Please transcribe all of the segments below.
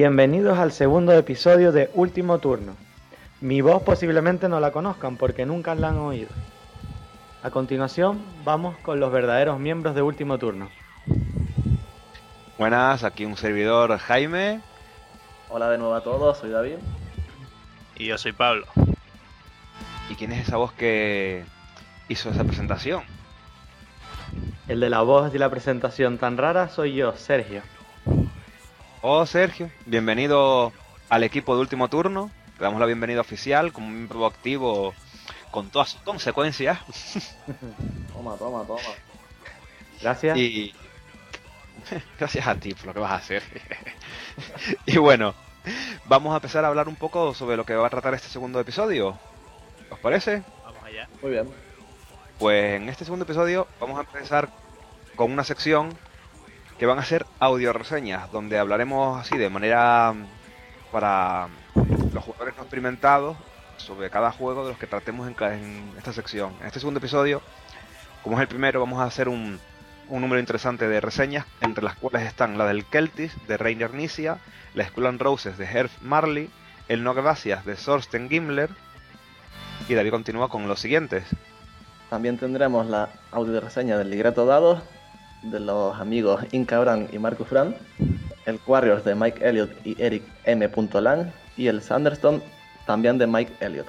Bienvenidos al segundo episodio de Último Turno. Mi voz posiblemente no la conozcan porque nunca la han oído. A continuación, vamos con los verdaderos miembros de Último Turno. Buenas, aquí un servidor Jaime. Hola de nuevo a todos, soy David. Y yo soy Pablo. ¿Y quién es esa voz que hizo esa presentación? El de la voz y la presentación tan rara soy yo, Sergio. Oh, Sergio, bienvenido al equipo de último turno. Le damos la bienvenida oficial como miembro activo con todas sus consecuencias. Toma, toma, toma. Gracias. Y gracias a ti por lo que vas a hacer. y bueno, vamos a empezar a hablar un poco sobre lo que va a tratar este segundo episodio. ¿Os parece? Vamos allá. Muy bien. Pues en este segundo episodio vamos a empezar con una sección que van a ser audio reseñas, donde hablaremos así de manera mm, para los jugadores no experimentados sobre cada juego de los que tratemos en, esta sección. En este segundo episodio, como es el primero, vamos a hacer un, un número interesante de reseñas, entre las cuales están la del Celtis de Rainer Nisia, la Skull and Roses de Herb Marley, el No Gracias de Thorsten Gimler, y David continúa con los siguientes. También tendremos la audio reseña del Ligreto Dados de los amigos Inca Bran y Marcus Fran, el Warriors de Mike Elliott y Eric M. Lang y el Sanderstone también de Mike Elliott.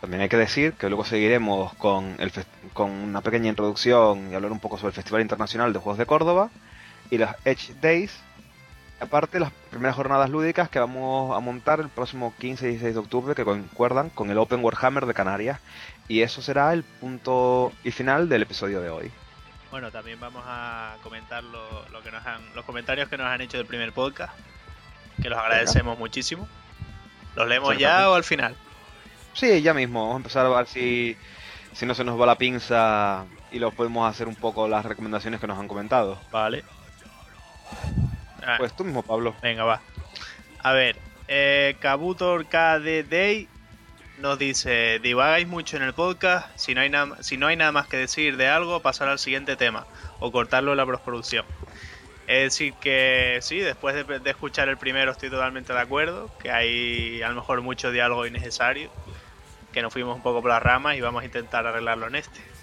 También hay que decir que luego seguiremos con, el con una pequeña introducción y hablar un poco sobre el Festival Internacional de Juegos de Córdoba y las Edge Days. Aparte, las primeras jornadas lúdicas que vamos a montar el próximo 15 y 16 de octubre, que concuerdan con el Open Warhammer de Canarias. Y eso será el punto y final del episodio de hoy. Bueno, también vamos a comentar lo, lo que nos han, los comentarios que nos han hecho del primer podcast, que los agradecemos muchísimo. ¿Los leemos ya o al final? Sí, ya mismo, vamos a empezar a ver si, si no se nos va la pinza y los podemos hacer un poco las recomendaciones que nos han comentado. Vale. Ah, Pues tú mismo, Pablo. Venga, va. A ver, eh, Kabutor KD Day nos dice, divagáis mucho en el podcast, si no, hay nada, si no hay nada más que decir de algo, pasar al siguiente tema o cortarlo en la postproducción. Es decir que sí, después de, de escuchar el primero estoy totalmente de acuerdo, que hay a lo mejor mucho diálogo innecesario, que nos fuimos un poco por las ramas y vamos a intentar arreglarlo en este.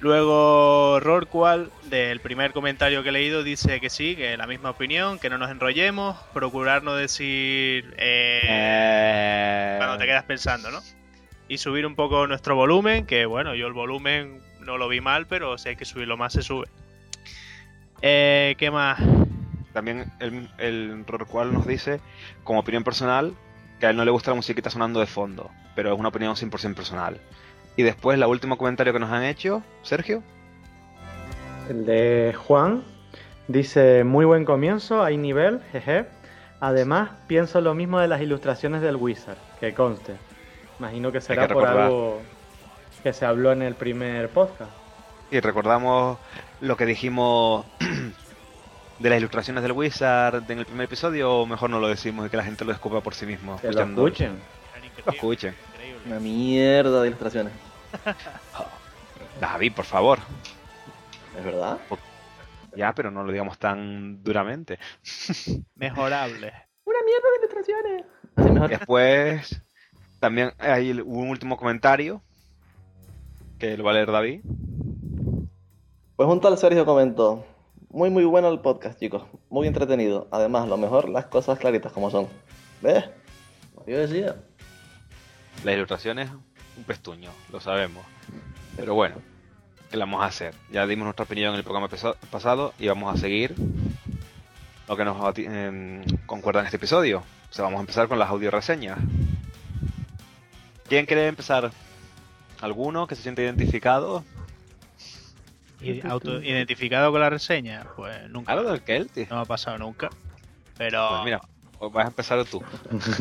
Luego Rorqual, del primer comentario que he leído, dice que sí, que la misma opinión, que no nos enrollemos, procurar no decir eh, Eh, cuando te quedas pensando, ¿no? Y subir un poco nuestro volumen, que bueno, yo el volumen no lo vi mal, pero si hay que subirlo más se sube. Eh, ¿Qué más? También el, el Rorqual nos dice, como opinión personal, que a él no le gusta la musiquita sonando de fondo, pero es una opinión 100% personal. Y después, el último comentario que nos han hecho, Sergio. El de Juan dice, muy buen comienzo, hay nivel, jeje. Además, pienso lo mismo de las ilustraciones del Wizard, que conste. Imagino que será que por algo que se habló en el primer podcast. Y recordamos lo que dijimos de las ilustraciones del Wizard en el primer episodio, o mejor no lo decimos y que la gente lo descubra por sí mismo. Que lo escuchen. Lo escuchen. Una mierda de ilustraciones. David, por favor. ¿Es verdad? Ya, pero no lo digamos tan duramente. Mejorable. Una mierda de ilustraciones. Mejor. Después, también hay un último comentario que lo va a leer David. Pues un tal Sergio comentó, muy muy bueno el podcast chicos, muy entretenido, además lo mejor las cosas claritas como son. ¿Ves? Como Yo decía. Las ilustraciones, un pestuño, lo sabemos. Pero bueno, ¿qué le vamos a hacer? Ya dimos nuestra opinión en el programa pasado y vamos a seguir lo que nos em, concuerda en este episodio. O sea, vamos a empezar con las audio reseñas. ¿Quién quiere empezar? ¿Alguno que se siente identificado? Y auto identificado con la reseña, pues nunca. ¿Algo del Kelty? No me ha pasado nunca. Pero Pues mira, vas a empezar tú,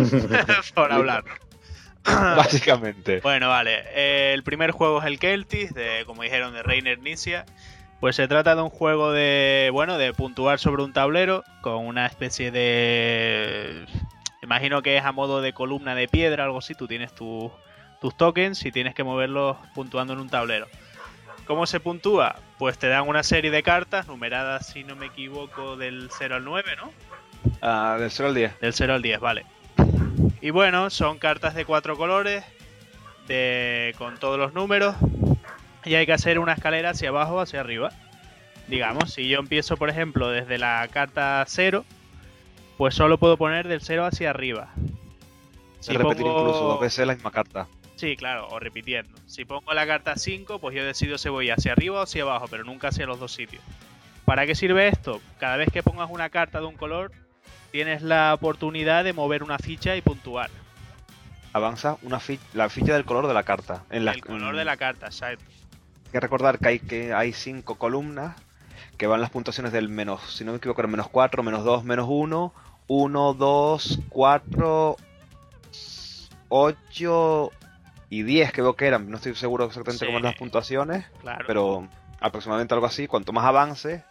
por hablar. básicamente. Bueno, vale. eh, el primer juego es el Celtis, de, como dijeron, de Reiner Nisia. Pues se trata de un juego de, bueno, de puntuar sobre un tablero con una especie de... Imagino que es a modo de columna de piedra, algo así. Tú tienes tu- tus tokens y tienes que moverlos puntuando en un tablero. ¿Cómo se puntúa? Pues te dan una serie de cartas numeradas, si no me equivoco, del 0 al 9, ¿no? Ah, del 0 al 10. Del 0 al 10, vale. Y bueno, son cartas de cuatro colores, de, con todos los números, y hay que hacer una escalera hacia abajo o hacia arriba. Digamos, si yo empiezo, por ejemplo, desde la carta 0, pues solo puedo poner del 0 hacia arriba. Si repetir incluso dos veces la misma carta. Sí, claro, o repitiendo. Si pongo la carta 5, pues yo decido si voy hacia arriba o hacia abajo, pero nunca hacia los dos sitios. ¿Para qué sirve esto? Cada vez que pongas una carta de un color, tienes la oportunidad de mover una ficha y puntuar. Avanza una la ficha del color de la carta. En el color de la carta, exacto. Hay que recordar que hay, que hay cinco columnas que van las puntuaciones del menos, si no me equivoco, era menos 4, menos 2, menos 1, 1, 2, 4, 8 y 10 creo que eran. No estoy seguro exactamente cómo eran las puntuaciones, pero aproximadamente algo así. Cuanto más avances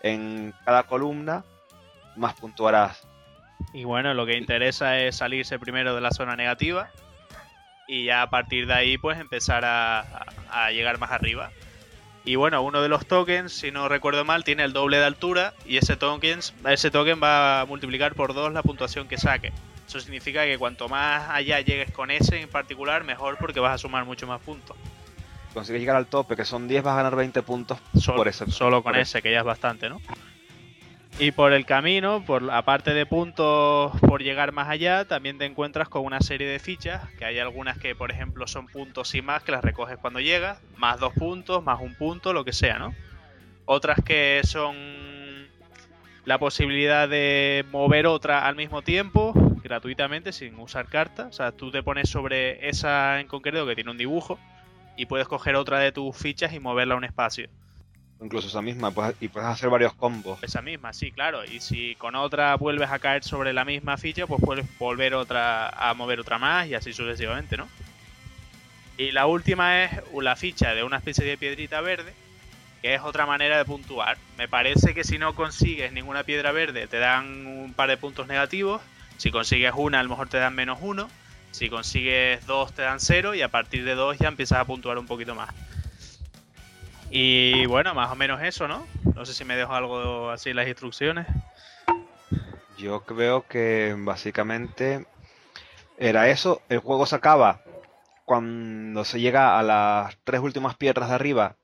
en cada columna, más puntuarás. Y bueno, lo que interesa es salirse primero de la zona negativa y ya a partir de ahí pues empezar a, a llegar más arriba. Y bueno, uno de los tokens, si no recuerdo mal, tiene el doble de altura y ese token, ese token va a multiplicar por dos la puntuación que saque. Eso significa que cuanto más allá llegues con ese en particular, mejor porque vas a sumar mucho más puntos. Si consigues llegar al tope, que son 10, vas a ganar 20 puntos solo, por ese. Solo con ese, que ya es bastante, ¿no? Y por el camino, por aparte de puntos por llegar más allá, también te encuentras con una serie de fichas, que hay algunas que, por ejemplo, son puntos y más, que las recoges cuando llegas, más dos puntos, más un punto, lo que sea, ¿no? Otras que son la posibilidad de mover otra al mismo tiempo, gratuitamente, sin usar cartas. O sea, tú te pones sobre esa en concreto que tiene un dibujo y puedes coger otra de tus fichas y moverla a un espacio. Incluso esa misma, y puedes hacer varios combos. Esa misma, sí, claro. Y si con otra vuelves a caer sobre la misma ficha, pues puedes volver otra a mover otra más y así sucesivamente, ¿no? Y la última es la ficha de una especie de piedrita verde, que es otra manera de puntuar. Me parece que si no consigues ninguna piedra verde te dan un par de puntos negativos. Si consigues una, a lo mejor te dan menos uno. Si consigues dos, te dan cero. Y a partir de dos ya empiezas a puntuar un poquito más. Y bueno, más o menos eso, ¿no? No sé si me dejo algo así las instrucciones. Yo creo que básicamente era eso. El juego se acaba cuando se llega a las tres últimas piedras de arriba.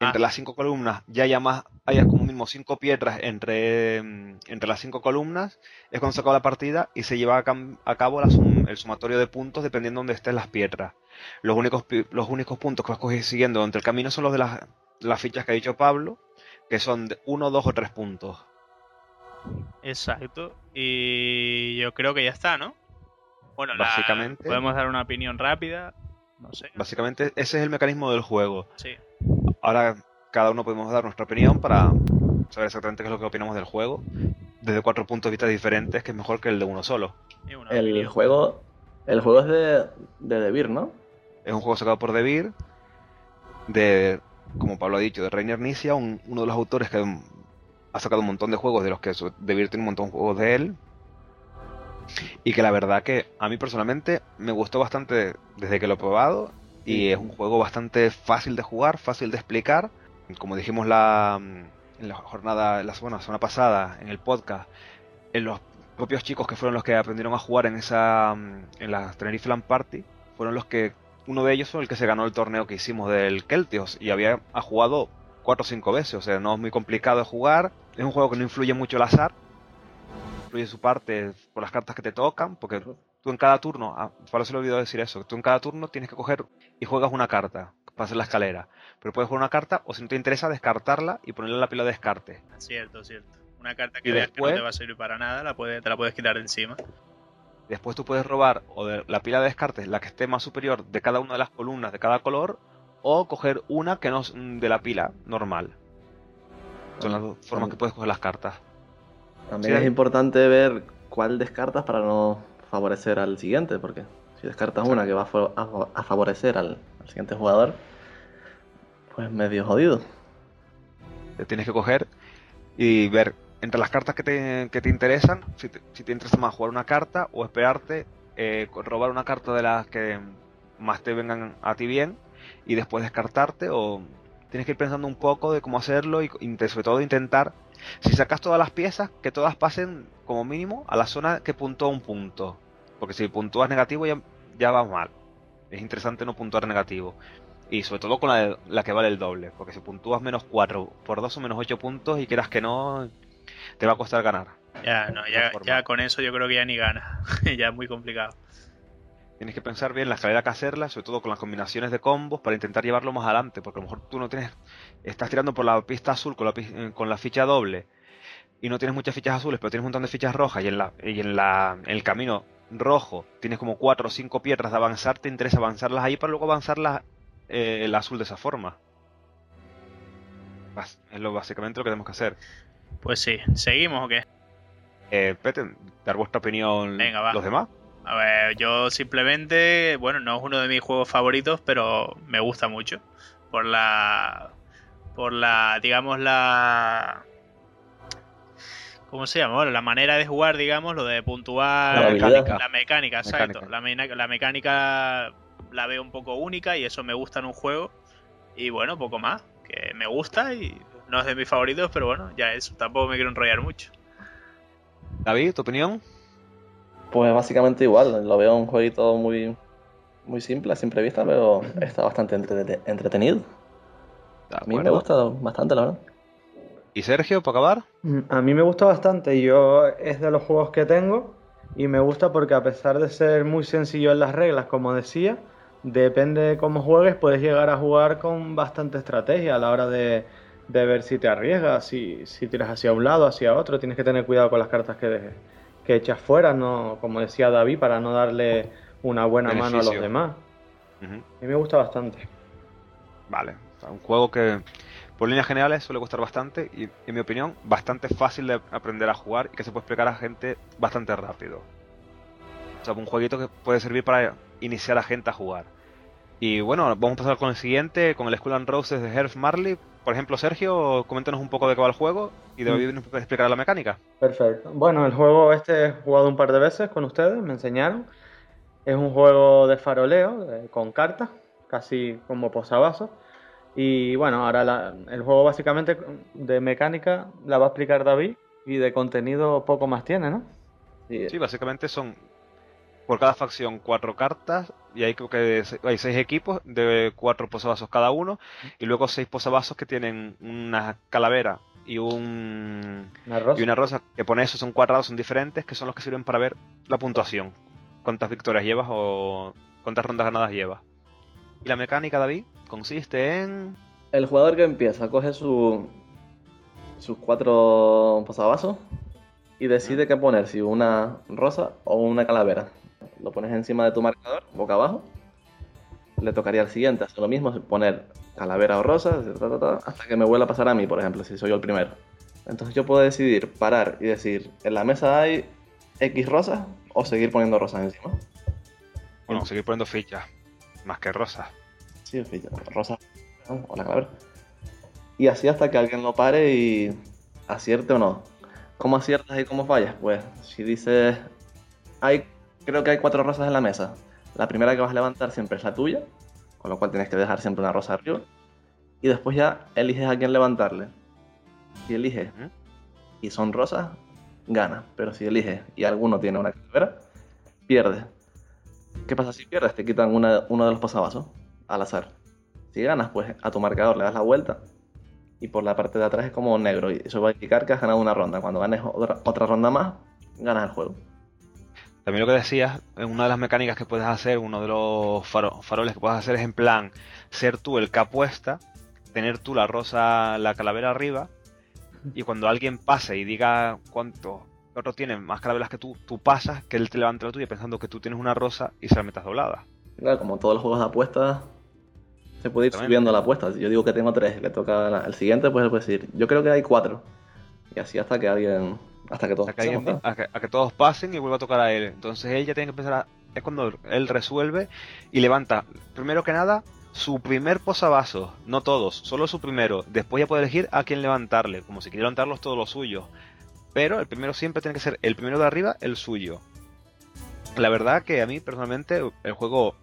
Entre ah. las cinco columnas ya haya más, haya como mínimo cinco piedras entre, entre las cinco columnas, es cuando se acaba la partida y se lleva a, cabo el sumatorio de puntos dependiendo de dónde estén las piedras. Los únicos, los únicos puntos que vas coger siguiendo entre el camino son los de las, las fichas que ha dicho Pablo, que son de uno, dos o tres puntos. Exacto. Y yo creo que ya está, ¿no? Bueno, básicamente. podemos dar una opinión rápida. No sé. Básicamente, ese es el mecanismo del juego. Sí. Ahora, cada uno podemos dar nuestra opinión para saber exactamente qué es lo que opinamos del juego. Desde cuatro puntos de vista diferentes, que es mejor que el de uno solo. El juego, el juego es de, de Devir, ¿no? Es un juego sacado por Devir, de, como Pablo ha dicho, de Rainer Nisia, uno de los autores que ha sacado un montón de juegos, de los que Devir tiene un montón de juegos de él. Y que la verdad que a mí personalmente me gustó bastante desde que lo he probado. Y es un juego bastante fácil de jugar, fácil de explicar. Como dijimos la, en la jornada, la semana, semana pasada, en el podcast, en los propios chicos que fueron los que aprendieron a jugar en esa en la Tenerife Land Party, fueron los que uno de ellos fue el que se ganó el torneo que hicimos del Keltios y había ha jugado cuatro o cinco veces, o sea, no es muy complicado de jugar, es un juego que no influye mucho el azar, influye su parte por las cartas que te tocan, porque tú en cada turno, ah, para se le olvidó decir eso, tú en cada turno tienes que coger y juegas una carta para hacer la escalera, pero puedes jugar una carta o si no te interesa descartarla y ponerla en la pila de descarte. Cierto, cierto. Una carta que, después, no te va a servir para nada, la puede, te la puedes quitar encima. Después tú puedes robar o de la pila de descartes la que esté más superior de cada una de las columnas de cada color o coger una que no es de la pila normal. Son las dos formas que puedes coger las cartas. También es importante ver cuál descartas para no favorecer al siguiente, porque si descartas una que va a, favorecer al, siguiente jugador, pues medio jodido. Te tienes que coger y ver entre las cartas que te, que te interesan, si te, si te, interesa más jugar una carta o esperarte, eh, robar una carta de las que más te vengan a ti bien y después descartarte o tienes que ir pensando un poco de cómo hacerlo y sobre todo intentar, si sacas todas las piezas, que todas pasen como mínimo, a la zona que puntúa un punto. Porque si puntúas negativo ya, ya vas mal. Es interesante no puntuar negativo. Y sobre todo con la, la que vale el doble. Porque si puntúas menos 4 por 2 o menos 8 puntos y quieras que no, te va a costar ganar. Ya, no, ya, ya con eso yo creo que ya ni gana. ya es muy complicado. Tienes que pensar bien la escalera que hacerla, sobre todo con las combinaciones de combos, para intentar llevarlo más adelante. Porque a lo mejor tú no tienes. Estás tirando por la pista azul con la, eh, con la ficha doble. Y no tienes muchas fichas azules, pero tienes un montón de fichas rojas. Y en, la, y en, la, en el camino rojo tienes como 4 o 5 piedras de avanzar. Te interesa avanzarlas ahí para luego avanzarlas eh, el azul de esa forma. Es lo básicamente lo que tenemos que hacer. Pues sí, ¿seguimos o qué? Eh, Pete, dar vuestra opinión Venga, va. los demás. A ver, yo simplemente, bueno, no es uno de mis juegos favoritos, pero me gusta mucho. Por la. Por la, digamos, la. ¿Cómo se llama? Bueno, la manera de jugar, digamos, lo de puntuar. La mecánica. La mecánica, exacto. Mecánica. La, la mecánica la veo un poco única y eso me gusta en un juego. Y bueno, poco más. Que me gusta y no es de mis favoritos, pero bueno, ya eso. Tampoco me quiero enrollar mucho. David, ¿tu opinión? Pues básicamente igual, lo veo un jueguito muy, muy simple a simple vista, pero está bastante entrete- entretenido. A mí me gusta bastante, la verdad. ¿Y Sergio, para acabar? Mm, A mí me gusta bastante, yo es de los juegos que tengo y me gusta porque a pesar de ser muy sencillo en las reglas, como decía, depende de cómo juegues, puedes llegar a jugar con bastante estrategia a la hora de, de ver si te arriesgas, si, si tiras hacia un lado, hacia otro, tienes que tener cuidado con las cartas que, que echas fuera, no, como decía David, para no darle una buena mano a los demás. A mí me gusta bastante. Vale. O sea, un juego que, por líneas generales, suele gustar bastante y, en mi opinión, bastante fácil de aprender a jugar y que se puede explicar a gente bastante rápido. O sea, un jueguito que puede servir para iniciar a gente a jugar. Y bueno, vamos a pasar con el siguiente, con el Skull and Roses de Herf Marley. Por ejemplo, Sergio, coméntanos un poco de qué va el juego y de David nos explicará la mecánica. Perfecto. Bueno, el juego este he jugado un par de veces con ustedes, me enseñaron. Es un juego de faroleo, eh, con cartas, casi como posavasos. Y bueno, ahora la- el juego básicamente de mecánica la va a explicar David y de contenido poco más tiene, ¿no? Sí, básicamente son por cada facción cuatro cartas y hay creo que hay seis equipos de cuatro posavasos cada uno y luego seis posavasos que tienen una calavera y un Una rosa. y una rosa que pone eso son cuadrados son diferentes que son los que sirven para ver la puntuación cuántas victorias llevas o cuántas rondas ganadas llevas y la mecánica David consiste en El jugador que empieza coge su, sus cuatro posavasos y decide qué poner, si una rosa o una calavera. Lo pones encima de tu marcador, boca abajo. Le tocaría al siguiente hacer lo mismo, poner calavera o rosa, ta, ta, ta, hasta que me vuelva a pasar a mí, por ejemplo, si soy yo el primero. Entonces yo puedo decidir parar y decir, en la mesa hay X rosas o seguir poniendo rosas encima. bueno seguir poniendo fichas más que rosas Sí, ficha, rosa ¿no? o la calavera. Y así hasta que alguien lo pare y acierte o no. ¿Cómo aciertas y cómo fallas? Pues si dices, hay, creo que hay cuatro rosas en la mesa. La primera que vas a levantar siempre es la tuya, con lo cual tienes que dejar siempre una rosa arriba. Y después ya eliges a quién levantarle. Si eliges y son rosas, gana. Pero si eliges y alguno tiene una calavera, pierde. ¿Qué pasa si pierdes? Te quitan una- uno de los posavasos al azar. Si ganas, pues a tu marcador le das la vuelta y por la parte de atrás es como negro. Y eso va a indicar que has ganado una ronda. Cuando ganes otra, otra ronda más, ganas el juego. También lo que decías, es una de las mecánicas que puedes hacer, uno de los faro- faroles que puedes hacer es en plan ser tú el que apuesta, tener tú la rosa, la calavera arriba, y cuando alguien pase y diga cuánto otro tiene más calaveras que tú, tú pasas, que él te levante la tuya pensando que tú tienes una rosa y se la metas doblada. Claro, como todos los juegos de apuestas, se puede ir subiendo la apuesta. Si yo digo que tengo tres, le toca al siguiente, pues él puede decir, yo creo que hay cuatro. Y así hasta que alguien, hasta que todos A que, alguien- pasemos, a que- a que todos pasen y vuelva a tocar a él. Entonces él ya tiene que empezar a... Es cuando él resuelve y levanta, primero que nada, su primer posavasos. No todos, solo su primero. Después ya puede elegir a quién levantarle, como si quiere levantarlos todos los suyos. Pero el primero siempre tiene que ser el primero de arriba, el suyo. La verdad que a mí personalmente el juego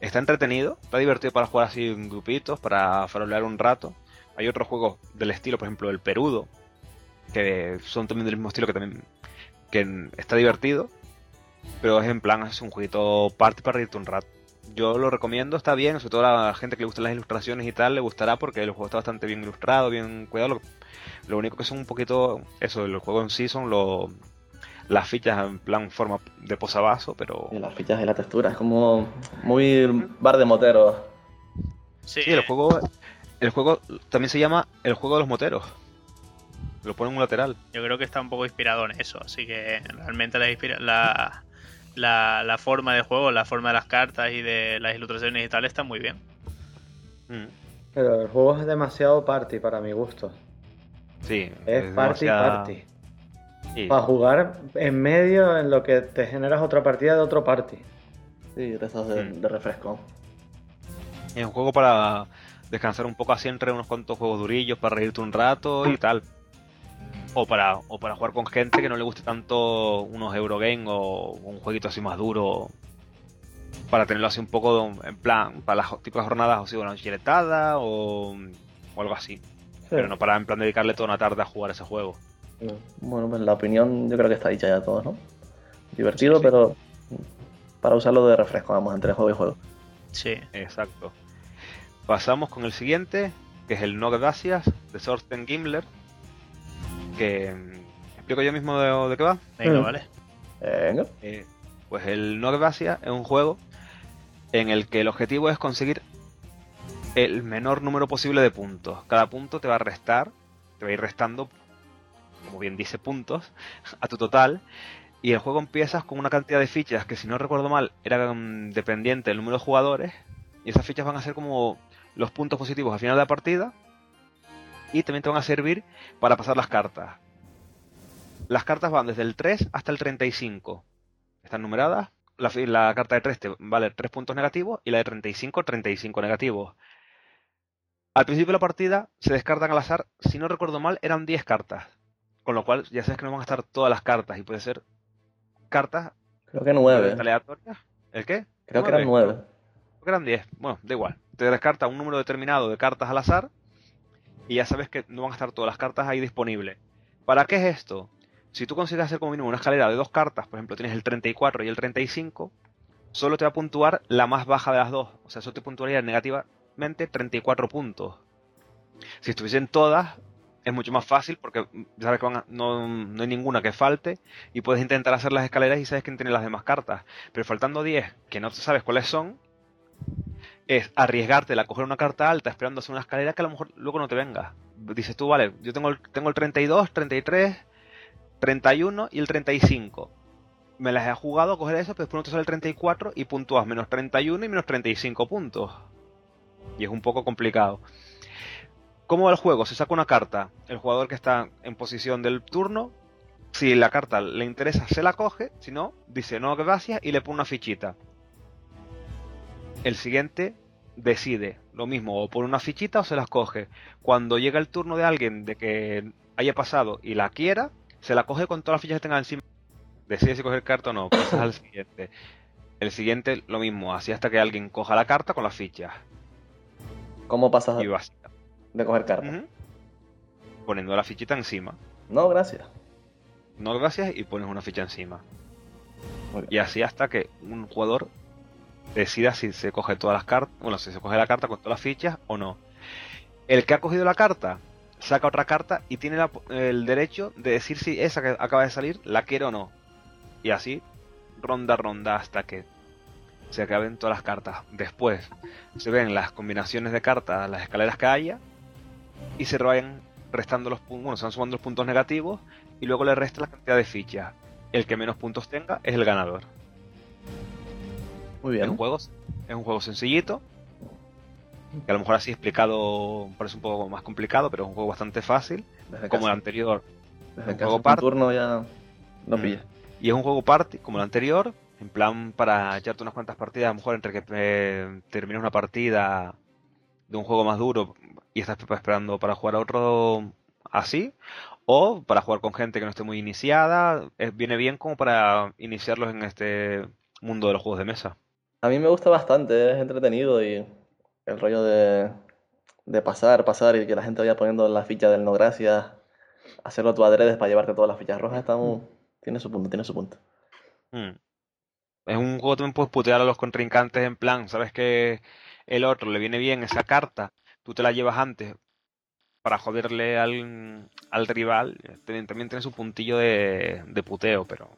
está entretenido, está divertido para jugar así en grupitos, para farolear un rato. Hay otros juegos del estilo, por ejemplo el Perudo, que son también del mismo estilo que también que está divertido, pero es en plan, es un jueguito party para reírte un rato. Yo lo recomiendo, está bien, sobre todo a la gente que le gustan las ilustraciones y tal, le gustará porque el juego está bastante bien ilustrado, bien cuidado. Lo, lo único que son un poquito, eso, el juego en sí son los las fichas en plan forma de posavasos, pero... Y las fichas y la textura, es como muy bar de moteros. Sí, el juego el juego también se llama el juego de los moteros. Lo pone en un lateral. Yo creo que está un poco inspirado en eso, así que realmente la, la, la, forma de juego, la forma de las cartas y de las ilustraciones y tal está muy bien. Mm. Pero el juego es demasiado party para mi gusto. Sí, es, party party. Para jugar en medio en lo que te generas otra partida de otro party. Sí, rezos de, mm. de refresco. Es un juego para descansar un poco así entre unos cuantos juegos durillos para reírte un rato y tal. O para, o para jugar con gente que no le guste tanto unos Eurogame o un jueguito así más duro. Para tenerlo así un poco en plan, para las tipos de jornadas o si una chiletada o, o algo así. Pero no para en plan dedicarle toda una tarde a jugar ese juego. Bueno, pues la opinión yo creo que está dicha ya todos, ¿no? Divertido, pero para usarlo de refresco, vamos, entre juego y juego. Sí. Exacto. Pasamos con el siguiente, que es el No Gracias de Sorten Gimler. Que. ¿Explico yo mismo de, qué va? Venga, vale. Venga. Eh, pues el No Gracias es un juego en el que el objetivo es conseguir el menor número posible de puntos. Cada punto te va a restar, te va a ir restando, como bien dice, puntos a tu total. Y el juego empiezas con una cantidad de fichas que, si no recuerdo mal, eran dependiente del número de jugadores. Y esas fichas van a ser como los puntos positivos al final de la partida y también te van a servir para pasar las cartas. Las cartas van desde el 3 hasta el 35. Están numeradas. La, carta de 3 te vale 3 puntos negativos y la de 35, 35 negativos. Al principio de la partida se descartan al azar, si no recuerdo mal, eran 10 cartas. Con lo cual ya sabes que no van a estar todas las cartas y puede ser cartas. Creo que 9. Aleatorias. ¿El qué? Creo que eran 9. Creo que eran 10. Bueno, da igual te descarta un número determinado de cartas al azar y ya sabes que no van a estar todas las cartas ahí disponibles. ¿Para qué es esto? Si tú consideras hacer como mínimo una escalera de dos cartas, por ejemplo, tienes el 34 y el 35, solo te va a puntuar la más baja de las dos. O sea, eso te puntuaría negativamente 34 puntos. Si estuviesen todas, es mucho más fácil porque sabes que no, no, hay ninguna que falte y puedes intentar hacer las escaleras y sabes quién tiene las demás cartas. Pero faltando 10 que no sabes cuáles son, es arriesgarte a coger una carta alta esperando hacer una escalera que a lo mejor luego no te venga. Dices tú, vale, yo tengo el, tengo el 32, 33, 31 y el 35. Me las he jugado a coger eso, pero después no te sale el 34 y puntúas menos 31 y menos 35 puntos. Y es un poco complicado. ¿Cómo va el juego? Se saca una carta. El jugador que está en posición del turno, si la carta le interesa, se la coge. Si no, dice no, gracias y le pone una fichita el siguiente decide lo mismo, o pone una fichita o se las coge. Cuando llega el turno de alguien de que haya pasado y la quiera, se la coge con todas las fichas que tenga encima. Decide si coger carta o no, pasas al siguiente. El siguiente lo mismo, así hasta que alguien coja la carta con las fichas. ¿Cómo pasas de coger carta? Poniendo la fichita encima. No, gracias. No, gracias y pones una ficha encima. Y así hasta que un jugador decida si se coge todas las cartas, bueno, si se coge la carta con todas las fichas o no. El que ha cogido la carta saca otra carta y tiene el derecho de decir si esa que acaba de salir la quiere o no. Y así, ronda ronda hasta que se acaben todas las cartas. Después se ven las combinaciones de cartas, las escaleras que haya, y se vayan restando los puntos, bueno, se van sumando los puntos negativos y luego le resta la cantidad de fichas. El que menos puntos tenga es el ganador. Muy bien. Es un juego, es un juego sencillito. Que a lo mejor así explicado parece un poco más complicado, pero es un juego bastante fácil. como el anterior. Desde un juego party. turno ya no mm. pilla. Y es un juego party, como el anterior. En plan, para echarte unas cuantas partidas, a lo mejor entre que eh, termines una partida de un juego más duro y estás esperando para jugar a otro así, o para jugar con gente que no esté muy iniciada, viene bien como para iniciarlos en este mundo de los juegos de mesa. A mí me gusta bastante, es entretenido y el rollo de, pasar, pasar y que la gente vaya poniendo la ficha del no gracias, hacerlo tu adredes para llevarte todas las fichas rojas está muy, Tiene su punto, tiene su punto. Mm. Es un juego también puedes putear a los contrincantes en plan, sabes que el otro le viene bien esa carta, tú te la llevas antes para joderle al, al rival. También, también tiene su puntillo de, de puteo, pero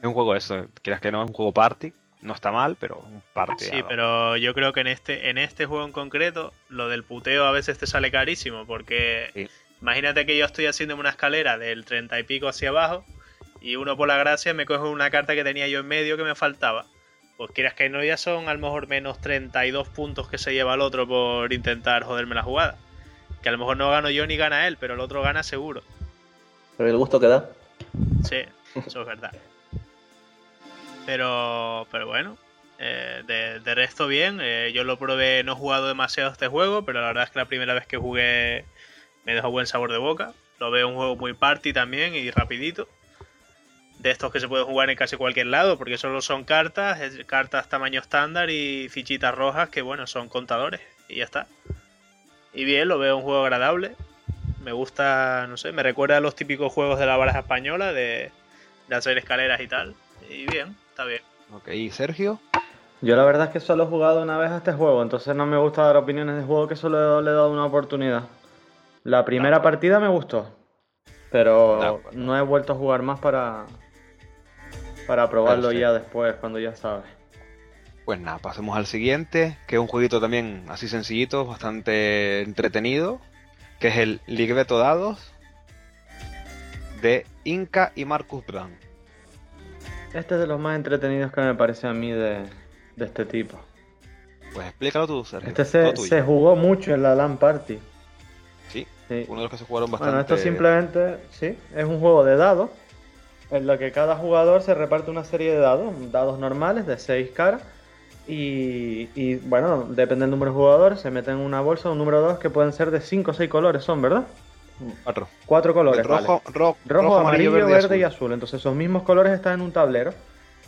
es un juego eso, quieras que no, es un juego party. No está mal, pero un party. Sí, pero yo creo que en este, en este juego en concreto, lo del puteo a veces te sale carísimo, porque Sí. imagínate que yo estoy haciéndome una escalera del 30 y pico hacia abajo, y uno por la gracia me coge una carta que tenía yo en medio que me faltaba. Pues quieras que no, ya son a lo mejor menos 32 puntos que se lleva el otro por intentar joderme la jugada. Que a lo mejor no gano yo ni gana él, pero el otro gana seguro. Pero el gusto que da. Sí, eso es verdad. Pero, pero bueno, eh, de, resto bien. eh, yo lo probé, no he jugado demasiado este juego, pero la verdad es que la primera vez que jugué me dejó buen sabor de boca. Lo veo un juego muy party también y rapidito. De estos que se pueden jugar en casi cualquier lado, porque solo son cartas, cartas tamaño estándar y fichitas rojas que bueno, son contadores. Y ya está. Y bien, lo veo un juego agradable. Me gusta, no sé, me recuerda a los típicos juegos de la baraja española, de, de hacer escaleras y tal. Y bien, está bien. Ok, ¿y Sergio? Yo la verdad es que solo he jugado una vez a este juego, entonces no me gusta dar opiniones de juego que solo le he dado una oportunidad. La primera partida me gustó, pero no he vuelto a jugar más para, para probarlo Perfecto. ya después, cuando ya sabes. Pues nada, pasemos al siguiente, que es un jueguito también así sencillito, bastante entretenido, que es el Ligreto Dados de Inca y Marcus Brown. Este es de los más entretenidos que me parece a mí de, de este tipo. Pues explícalo tú, Sergio. Este se, se jugó mucho en la LAN Party. Sí, Sí. uno de los que se jugaron bastante. Bueno, esto simplemente, sí, es un juego de dados en lo que cada jugador se reparte una serie de dados, dados normales de 6 caras. Y, y, bueno, depende del número de jugadores, se mete en una bolsa un número 2 que pueden ser de 5 o 6 colores, son, ¿verdad? Cuatro. Cuatro colores. rojo, vale. ro- Rojo, amarillo, verde, y, azul. azul. Entonces esos mismos colores están en un tablero.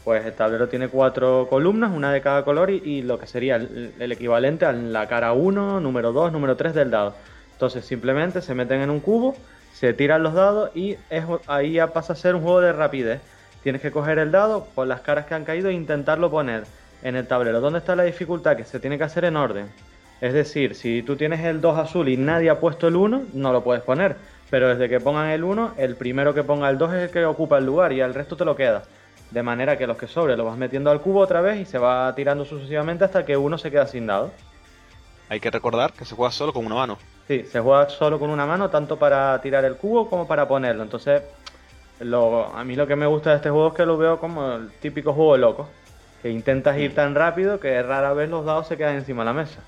Pues el tablero tiene cuatro columnas, una de cada color y, y lo que sería el, el equivalente a la cara 1, número 2, número 3 del dado. Entonces simplemente se meten en un cubo, se tiran los dados y es, ahí ya pasa a ser un juego de rapidez. Tienes que coger el dado por las caras que han caído e intentarlo poner en el tablero. ¿Dónde está la dificultad? Que se tiene que hacer en orden. Es decir, si tú tienes el 2 azul y nadie ha puesto el 1, no lo puedes poner. Pero desde que pongan el 1, el primero que ponga el 2 es el que ocupa el lugar y el resto te lo queda. De manera que los que sobre lo vas metiendo al cubo otra vez y se va tirando sucesivamente hasta que uno se queda sin dado. Hay que recordar que se juega solo con una mano. Sí, se juega solo con una mano, tanto para tirar el cubo como para ponerlo. Entonces, lo, a mí lo que me gusta de este juego es que lo veo como el típico juego loco. Que intentas ir tan rápido que rara vez los dados se quedan encima de la mesa.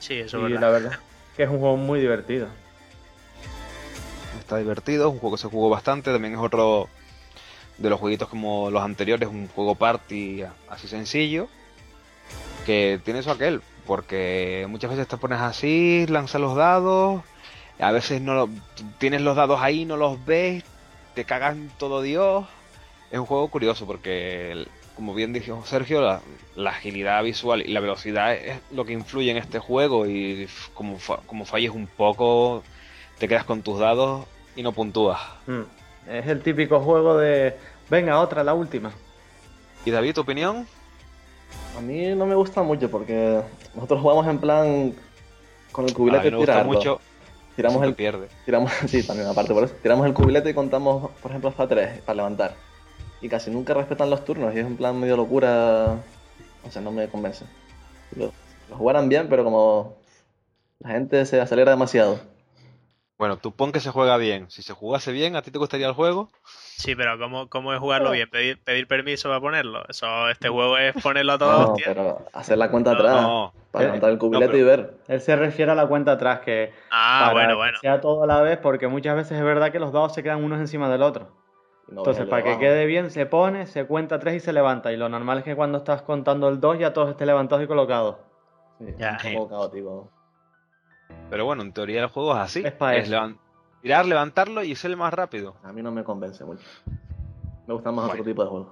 Sí, eso y es la verdad. verdad que es un juego muy divertido. Está divertido, es un juego que se jugó bastante. También es otro de los jueguitos como los anteriores, un juego party así sencillo. Que tiene eso aquel, porque muchas veces te pones así, lanzas los dados. A veces no lo- tienes los dados ahí, no los ves, te cagan todo Dios. Es un juego curioso porque, el- como bien dijo Sergio, la, la agilidad visual y la velocidad es lo que influye en este juego. Y como, fa- como falles un poco, te quedas con tus dados y no puntúas. Mm. Es el típico juego de, venga, otra, la última. ¿Y David, tu opinión? A mí no me gusta mucho porque nosotros jugamos en plan con el cubilete mucho. Tiramos siempre el, pierde. tiramos, sí, también aparte por eso. Tiramos el cubilete y contamos, por ejemplo, hasta tres para levantar. Y casi nunca respetan los turnos y es un plan medio locura. O sea, no me convence. Lo, lo jugaran bien, pero como la gente se acelera demasiado. Bueno, tú pon que se juega bien. Si se jugase bien, ¿a ti te gustaría el juego? Sí, pero ¿cómo, cómo es jugarlo bien? ¿Pedir, pedir permiso para ponerlo? Eso, este juego es ponerlo a toda No, hostia. pero hacer la cuenta atrás No, para Eh, levantar el cubilete no, pero- y ver. Él se refiere a la cuenta atrás, que Ah, para bueno, que bueno. sea todo a la vez, porque muchas veces es verdad que los dados se quedan unos encima del otro. No Entonces, para que quede bien, se pone, se cuenta tres y se levanta. Y lo normal es que cuando estás contando el 2 ya todos estén levantados y colocados. Sí, Ya. un poco caótico. Pero bueno, en teoría el juego es así. Es eso. tirar, levantarlo y ser el más rápido. A mí no me convence mucho. Me gustan más Bueno. otro tipo de juegos.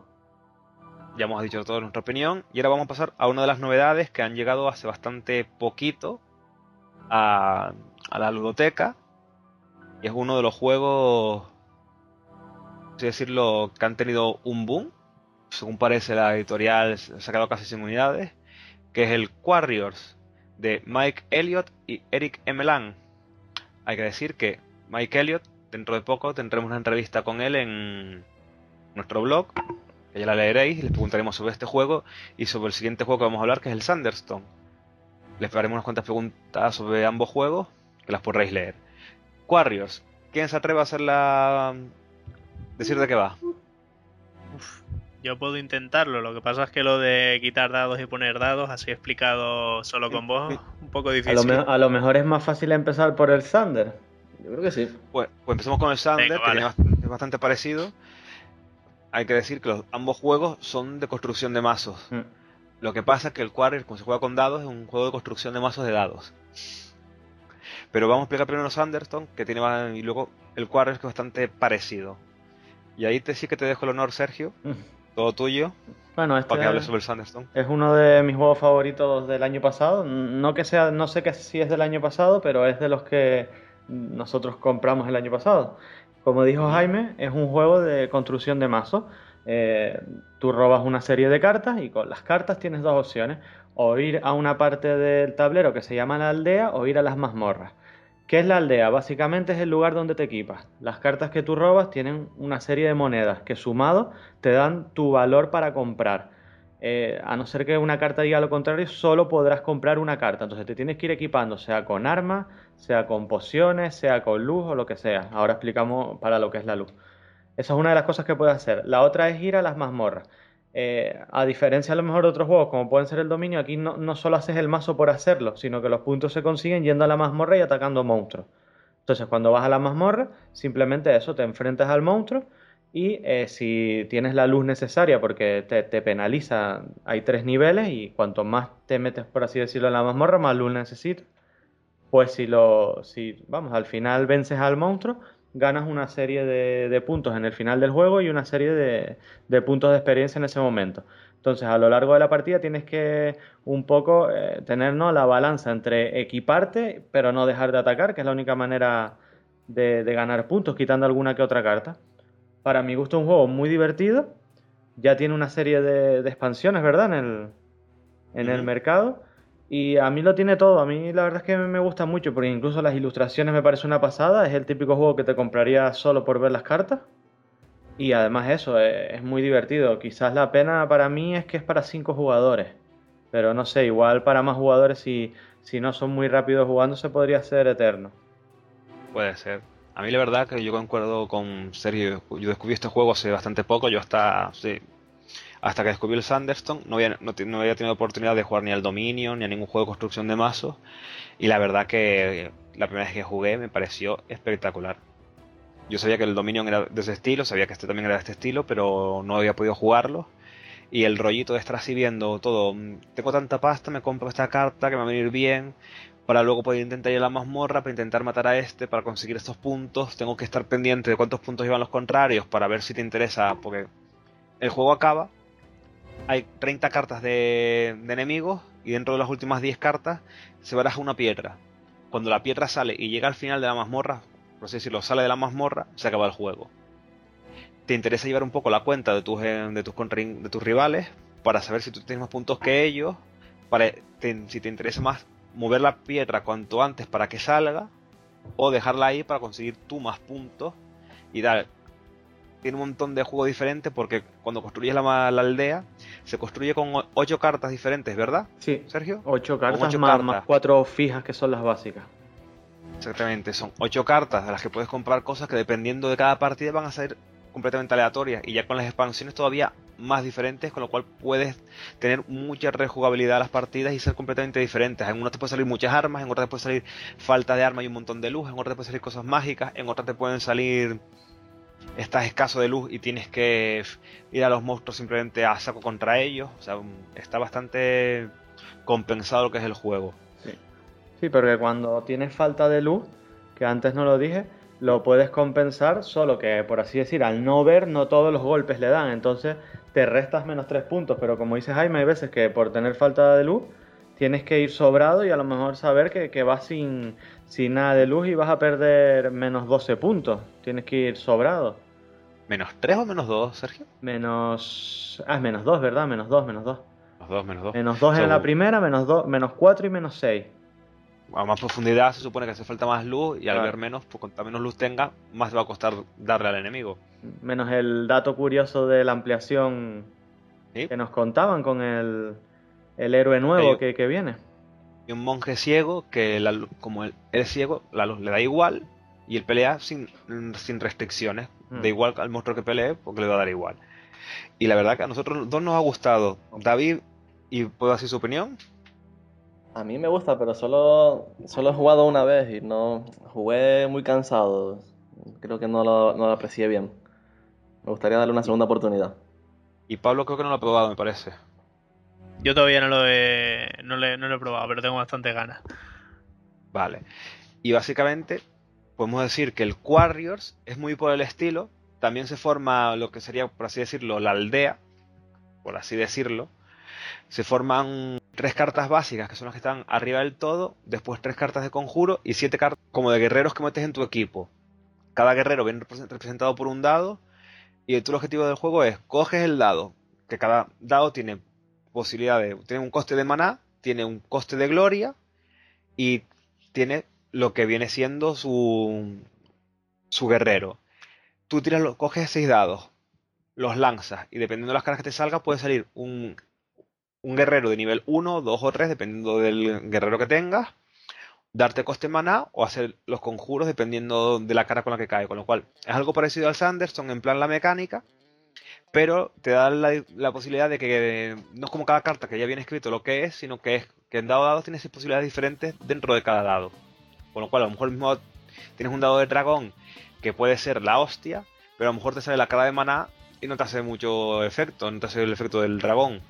Ya hemos dicho toda nuestra opinión. Y ahora vamos a pasar a una de las novedades que han llegado hace bastante poquito a, a la ludoteca. Y es uno de los juegos así decirlo, que han tenido un boom. Según parece la editorial, ha sacado casi 100 unidades. Que es el Warriors de Mike Elliott y Eric Emelan. Hay que decir que Mike Elliott, dentro de poco tendremos una entrevista con él en nuestro blog, que ya la leeréis, les preguntaremos sobre este juego y sobre el siguiente juego que vamos a hablar, que es el Sanderstone. Les haremos unas cuantas preguntas sobre ambos juegos, que las podréis leer. Warriors, ¿quién se atreve a hacer la... decir de qué va? Uf, yo puedo intentarlo, lo que pasa es que lo de quitar dados y poner dados, así explicado solo con vos, un poco A lo, difícil. me- a lo mejor es más fácil empezar por el Thunder. Yo creo que sí. Pues, pues empecemos con el Sander, Venga, que vale. es bastante parecido. Hay que decir que los, ambos juegos son de construcción de mazos. Mm. Lo que pasa es que el Quarrier, como se juega con dados, es un juego de construcción de mazos de dados. Pero vamos a explicar primero Sanderstone, que tiene más- y luego el Quarrier, que es bastante parecido. Y ahí te sí que te dejo el honor, Sergio, Mm. todo tuyo, Bueno, este para que hables sobre el Sanderstone. es uno de mis juegos favoritos del año pasado. No que sea, no sé que si es del año pasado, pero es de los que nosotros compramos el año pasado. Como dijo Jaime, es un juego de construcción de mazos. Eh, tú robas una serie de cartas y con las cartas tienes dos opciones. O ir a una parte del tablero que se llama la aldea o ir a las mazmorras. ¿Qué es la aldea? Básicamente es el lugar donde te equipas. Las cartas que tú robas tienen una serie de monedas que sumado te dan tu valor para comprar. Eh, a no ser que una carta diga lo contrario, solo podrás comprar una carta. Entonces te tienes que ir equipando, sea con armas, sea con pociones, sea con luz o lo que sea. Ahora explicamos para lo que es la luz. Esa es una de las cosas que puedes hacer. La otra es ir a las mazmorras. Eh, a diferencia a lo mejor de otros juegos, como pueden ser el dominio, aquí no, no solo haces el mazo por hacerlo, sino que los puntos se consiguen yendo a la mazmorra y atacando monstruos. Entonces, cuando vas a la mazmorra, simplemente eso, te enfrentas al monstruo y eh, si tienes la luz necesaria, porque te, te penaliza, hay tres niveles y cuanto más te metes, por así decirlo, en la mazmorra, más luz necesitas. Pues si lo, si, vamos, al final vences al monstruo, ganas una serie de, de puntos en el final del juego y una serie de, de puntos de experiencia en ese momento. Entonces, a lo largo de la partida tienes que un poco eh, tener ¿no? la balanza entre equiparte, pero no dejar de atacar, que es la única manera de, de ganar puntos, quitando alguna que otra carta. Para mi gusto, es un juego muy divertido. Ya tiene una serie de, expansiones, ¿verdad? En el, en el mercado. Y a mí lo tiene todo. A mí la verdad es que me gusta mucho, porque incluso las ilustraciones me parece una pasada. Es el típico juego que te compraría solo por ver las cartas. Y además eso, eh, es muy divertido. Quizás la pena para mí es que es para cinco jugadores. Pero no sé, igual para más jugadores, si, si no son muy rápidos jugando, se podría ser eterno. Puede ser. A mí la verdad que yo concuerdo con Sergio. Yo descubrí este juego hace bastante poco. Yo hasta sí, hasta que descubrí el Sanderstone no había, no, había tenido oportunidad de jugar ni al Dominion ni a ningún juego de construcción de mazos. Y la verdad que la primera vez que jugué me pareció espectacular. Yo sabía que el Dominion era de ese estilo, sabía que este también era de este estilo, pero no había podido jugarlo. Y el rollito de estar así viendo todo, mm, tengo tanta pasta, me compro esta carta que me va a venir bien, para luego poder intentar ir a la mazmorra, para intentar matar a este, para conseguir estos puntos. Tengo que estar pendiente de cuántos puntos llevan los contrarios para ver si te interesa, porque el juego acaba, hay 30 cartas de, enemigos y dentro de las últimas 10 cartas se baraja una piedra. Cuando la piedra sale y llega al final de la mazmorra, por así decirlo, sale de la mazmorra, se acaba el juego. Te interesa llevar un poco la cuenta de tus, eh, de tus, de tus rivales para saber si tú tienes más puntos que ellos, para si te interesa más mover la piedra cuanto antes para que salga o dejarla ahí para conseguir tú más puntos y tal. Tiene un montón de juegos diferentes porque cuando construyes la, aldea se construye con ocho cartas diferentes, ¿verdad, Sí, Sergio? ocho cartas ocho más, cartas. más cuatro fijas que son las básicas. Exactamente, son ocho cartas de las que puedes comprar cosas que dependiendo de cada partida van a ser completamente aleatorias y ya con las expansiones todavía más diferentes, con lo cual puedes tener mucha rejugabilidad a las partidas y ser completamente diferentes. En una te pueden salir muchas armas, en otras te puede salir falta de arma y un montón de luz, en otras te pueden salir cosas mágicas, en otras te pueden salir estás escaso de luz y tienes que ir a los monstruos simplemente a saco contra ellos. O sea, está bastante compensado lo que es el juego. Sí, porque cuando tienes falta de luz, que antes no lo dije, lo puedes compensar, solo que, por así decir, al no ver, no todos los golpes le dan. Entonces te restas menos tres puntos. Pero como dice Jaime, hay veces que por tener falta de luz, tienes que ir sobrado y a lo mejor saber que, que vas sin, sin nada de luz y vas a perder menos 12 puntos. Tienes que ir sobrado. ¿Menos 3 o menos 2, Sergio? Menos. Ah, es menos 2, ¿verdad? Menos 2, menos 2. Menos 2, menos 2. Menos 2 en la primera, menos 2, menos 4 y menos 6. A más profundidad se supone que hace falta más luz y al Claro. ver menos, pues cuanta menos luz tenga, más va a costar darle al enemigo. Menos el dato curioso de la ampliación ¿Sí? que nos contaban con el, el héroe nuevo Hay- que, que viene. Y un monje ciego que la como él él es ciego, la luz le da igual y él pelea sin, sin restricciones. Mm. Da igual al monstruo que pelee porque le va a dar igual. Y la verdad que a nosotros dos nos ha gustado. David, ¿y puedo decir su opinión? A mí me gusta, pero solo, solo he jugado una vez y no jugué muy cansado. Creo que no lo, no lo aprecié bien. Me gustaría darle una segunda oportunidad. Y Pablo creo que no lo ha probado, me parece. Yo todavía no lo he, no le- lo he probado, pero tengo bastante ganas. Vale. Y básicamente podemos decir que el Warriors es muy por el estilo. También se forma lo que sería, por así decirlo, la aldea. Por así decirlo. Se forman tres cartas básicas, que son las que están arriba del todo. Después tres cartas de conjuro y siete cartas como de guerreros que metes en tu equipo. Cada guerrero viene represen- representado por un dado. Y tu objetivo del juego es, coges el dado, que cada dado tiene posibilidad de... Tiene un coste de maná, tiene un coste de gloria y tiene lo que viene siendo su, su guerrero. Tú tiras, los- coges seis dados, los lanzas y dependiendo de las caras que te salga puede salir un, un guerrero de nivel 1, 2 o 3 dependiendo del guerrero que tengas, darte coste maná o hacer los conjuros dependiendo de la cara con la que cae. Con lo cual es algo parecido al Sanderson en plan la mecánica, pero te da la, la posibilidad de que no es como cada carta que ya viene escrito lo que es, sino que es que en dado dado tienes posibilidades diferentes dentro de cada dado. Con lo cual a lo mejor mismo tienes un dado de dragón que puede ser la hostia, pero a lo mejor te sale la cara de maná y no te hace mucho efecto, no te hace el efecto del dragón.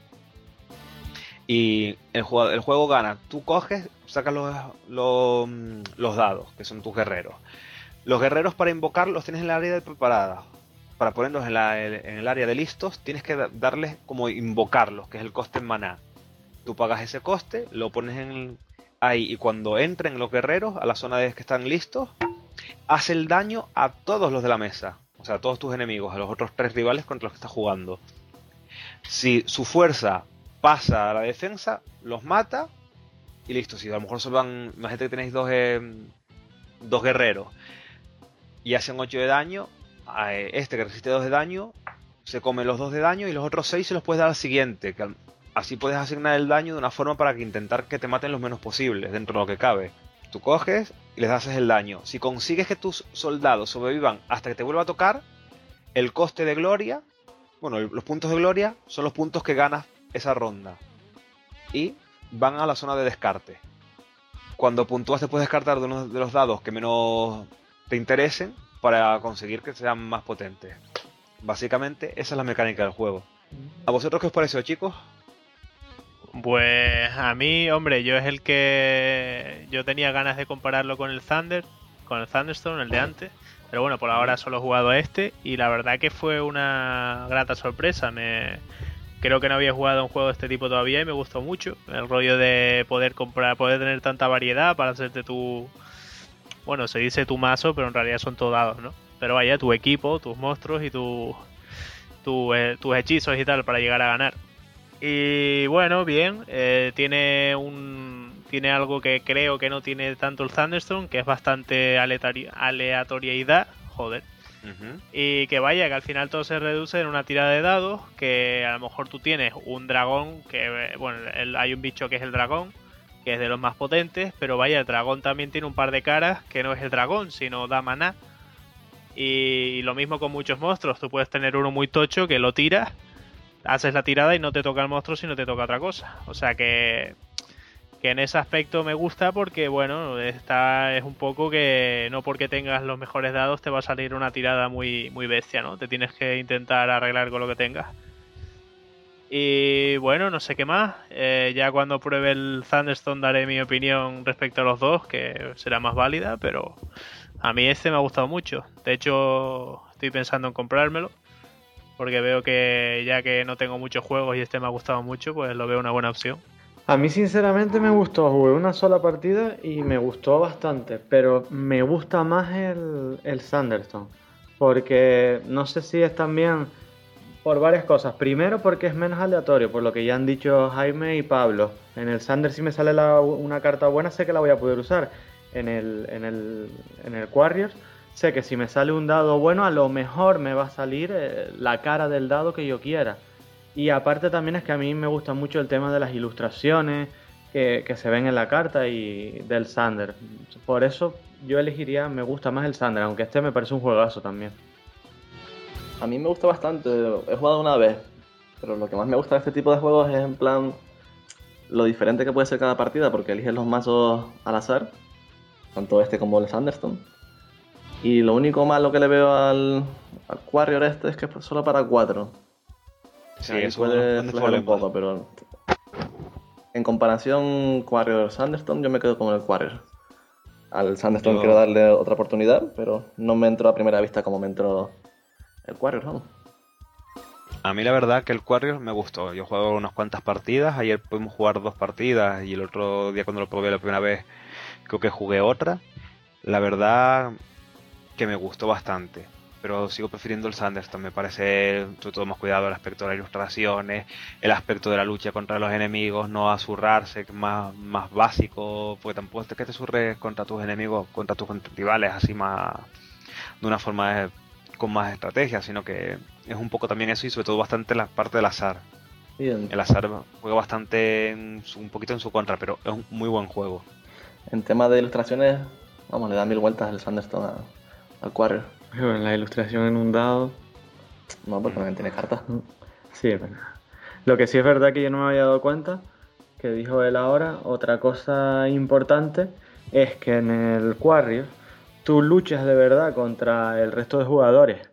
Y el juego, el juego gana. Tú coges, sacas los, los, dados, que son tus guerreros. Los guerreros para invocar los tienes en el área preparada. Para ponerlos en, el área de listos, tienes que da- darles como invocarlos, que es el coste en maná. Tú pagas ese coste, lo pones en ahí y cuando entren los guerreros a la zona de que están listos, hace el daño a todos los de la mesa. O sea, a todos tus enemigos, a los otros tres rivales contra los que estás jugando. Si su fuerza pasa a la defensa, los mata y listo. Si a lo mejor solo van, imagínate que tenéis dos, eh, dos guerreros y hacen 8 de daño, eh, este que resiste 2 de daño se come los 2 de daño y los otros 6 se los puedes dar al siguiente. Que así puedes asignar el daño de una forma para que intentar que te maten los menos posibles dentro de lo que cabe. Tú coges y les haces el daño. Si consigues que tus soldados sobrevivan hasta que te vuelva a tocar, el coste de gloria, bueno, los puntos de gloria son los puntos que ganas esa ronda. Y van a la zona de descarte. Cuando puntúas te puedes descartar de uno de los dados que menos te interesen para conseguir que sean más potentes. Básicamente esa es la mecánica del juego. ¿A vosotros qué os pareció, chicos? Pues a mí, hombre, yo es el que yo tenía ganas de compararlo con el Thunder, con el Thunderstone, el de antes. Pero bueno, por ahora solo he jugado a este y la verdad que fue una grata sorpresa. Me creo que no había jugado a un juego de este tipo todavía y me gustó mucho el rollo de poder comprar, poder tener tanta variedad para hacerte tu bueno, se dice tu mazo, pero en realidad son todos dados, ¿no? Pero vaya, tu equipo, tus monstruos y tu, tu, eh, tus hechizos y tal para llegar a ganar. Y bueno, bien, eh, tiene un tiene algo que creo que no tiene tanto el Thunderstone, que es bastante aleatori- aleatoriedad, joder. Y que vaya, que al final todo se reduce en una tirada de dados, que a lo mejor tú tienes un dragón, que eh, bueno, el- hay un bicho que es el dragón, que es de los más potentes, pero vaya, el dragón también tiene un par de caras, que no es el dragón, sino da maná. Y lo mismo con muchos monstruos, tú puedes tener uno muy tocho que lo tiras, haces la tirada y no te toca el monstruo, sino te toca otra cosa. O sea que que en ese aspecto me gusta porque bueno está es un poco que no porque tengas los mejores dados te va a salir una tirada muy muy bestia no te tienes que intentar arreglar con lo que tengas y bueno no sé qué más. Eh, ya cuando pruebe el Thunderstone daré mi opinión respecto a los dos que será más válida pero a mí este me ha gustado mucho. De hecho estoy pensando en comprármelo porque veo que ya que no tengo muchos juegos y este me ha gustado mucho pues lo veo una buena opción. A mí sinceramente me gustó, jugué una sola partida y me gustó bastante, pero me gusta más el, el Sanderson. porque no sé si es también por varias cosas. Primero porque es menos aleatorio, por lo que ya han dicho Jaime y Pablo. En el Sander si me sale una carta buena sé que la voy a poder usar. En el, en el, en el Warriors sé que si me sale un dado bueno a lo mejor me va a salir eh, la cara del dado que yo quiera. Y aparte también es que a mí me gusta mucho el tema de las ilustraciones que, que se ven en la carta y del Sander. Por eso yo elegiría, me gusta más el Sander, aunque este me parece un juegazo también. A mí me gusta bastante, he jugado una vez, pero lo que más me gusta de este tipo de juegos es en plan lo diferente que puede ser cada partida, porque eliges los mazos al azar, tanto este como el Sanderstone. Y lo único malo que le veo al, al Warrior este es que es solo para 4. Sí, eso puede un poco, pero en comparación Warrior Sanderstone, yo me quedo con el Warrior. Al Sanderstone quiero darle otra oportunidad, pero no me entró a primera vista como me entró el Warrior, ¿no? A mí la verdad que el Warrior me gustó. Yo he jugado unas cuantas partidas. Ayer pudimos jugar dos partidas y el otro día cuando lo probé la primera vez creo que jugué otra. La verdad que me gustó bastante. Pero sigo prefiriendo el Sanderson. Me parece todo más cuidado el aspecto de las ilustraciones, el aspecto de la lucha contra los enemigos, no azurrarse, más, más básico. Porque tampoco es que te surres contra tus enemigos, contra tus rivales, así más de una forma con más estrategia, sino que es un poco también eso y sobre todo bastante la parte del azar. El azar juega bastante un poquito en su contra, pero es un muy buen juego. En tema de ilustraciones, vamos, le da mil vueltas el al Quarrier. en la ilustración en un dado. No, porque también tiene cartas. Sí, Lo que sí es verdad que yo no me había dado cuenta, que dijo él ahora, otra cosa importante es que en el Quarrier tú luchas de verdad contra el resto de jugadores,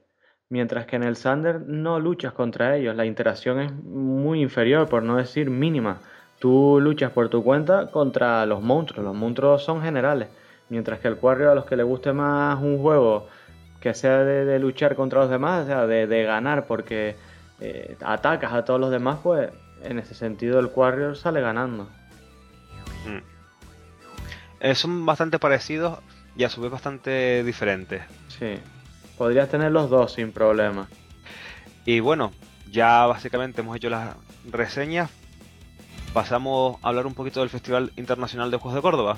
mientras que en el Sander no luchas contra ellos, la interacción es muy inferior, por no decir mínima. Tú luchas por tu cuenta contra los monstruos, los monstruos son generales, mientras que el Quarry a los que les guste más un juego que sea de, luchar contra los demás, o sea, de, ganar porque eh, atacas a todos los demás, pues en ese sentido el Warrior sale ganando. Mm. Eh, son bastante parecidos y a su vez bastante diferentes. Sí, podrías tener los dos sin problema. Y bueno, ya básicamente hemos hecho las reseñas. Pasamos a hablar un poquito del Festival Internacional de Juegos de Córdoba.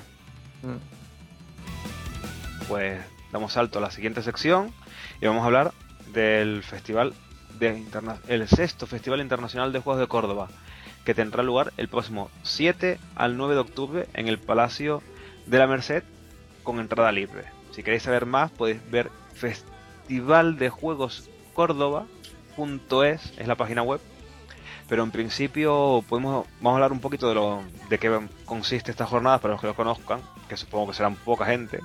Mm. Pues damos salto a la siguiente sección y vamos a hablar del Festival de el sexto Festival Internacional de Juegos de Córdoba, que tendrá lugar el próximo 7 al 9 de octubre en el Palacio de la Merced con entrada libre. Si queréis saber más, podéis ver Festival de Juegos Córdoba.es, es la página web. Pero en principio podemos, vamos a hablar un poquito de, lo, de qué consiste esta jornada para los que lo conozcan, que supongo que serán poca gente,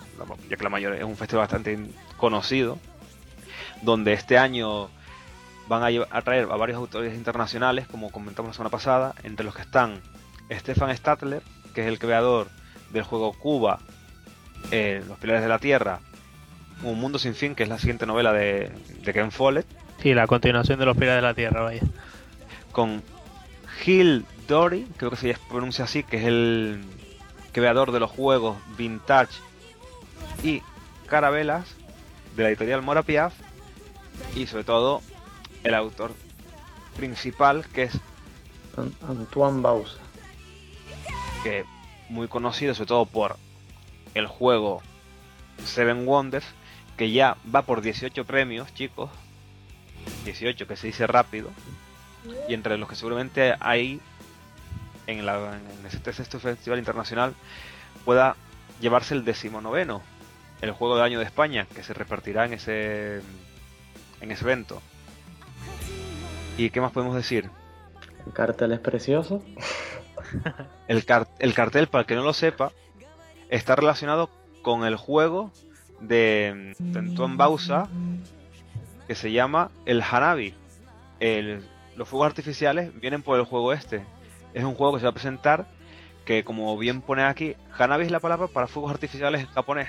ya que la mayoría es un festival bastante conocido, donde este año van a, a traer a varios autores internacionales, como comentamos la semana pasada, entre los que están Stefan Statler, que es el creador del juego Cuba eh, Los Pilares de la Tierra, Un Mundo Sin Fin, que es la siguiente novela de, de Ken Follett. Sí, la continuación de Los Pilares de la Tierra, vaya. Con Gil Dory, creo que se pronuncia así, que es el creador de los juegos Vintage y Carabelas de la editorial Mora Piaf y sobre todo el autor principal que es Antoine Bausa que muy conocido sobre todo por el juego Seven Wonders, que ya va por 18 premios, chicos. 18, que se dice rápido. Y entre los que seguramente hay en, la, en este sexto festival internacional pueda llevarse el decimonoveno, el juego del año de España, que se repartirá en ese, en ese evento. ¿Y qué más podemos decir? El cartel es precioso. el, el cartel, para el que no lo sepa, está relacionado con el juego de Antoine Bausa que se llama el Hanabi. los fuegos artificiales vienen por el juego este. Es un juego que se va a presentar que, como bien pone aquí, Hanabi es la palabra para fuegos artificiales en japonés.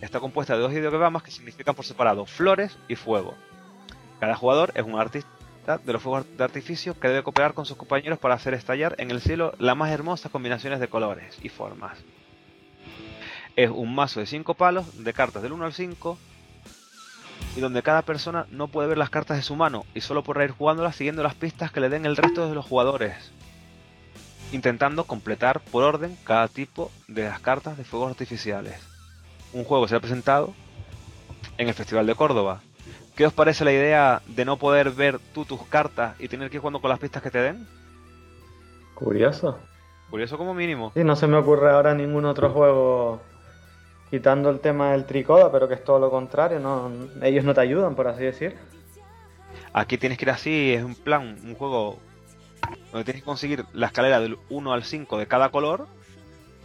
Está compuesta de dos ideogramas que significan por separado flores y fuego. Cada jugador es un artista de los fuegos de artificio que debe cooperar con sus compañeros para hacer estallar en el cielo las más hermosas combinaciones de colores y formas es un mazo de 5 palos de cartas del 1 al 5 y donde cada persona no puede ver las cartas de su mano y solo podrá ir jugándolas siguiendo las pistas que le den el resto de los jugadores, intentando completar por orden cada tipo de las cartas de fuegos artificiales. Un juego será presentado en el Festival de Córdoba. ¿Qué os parece la idea de no poder ver tú tus cartas y tener que ir jugando con las pistas que te den? Curioso. Curioso como mínimo. Sí, no se me ocurre ahora ningún otro juego quitando el tema del tricoda, pero que es todo lo contrario, no, ellos no te ayudan, por así decir. Aquí tienes que ir así, es un plan, un juego donde tienes que conseguir la escalera del 1 al 5 de cada color,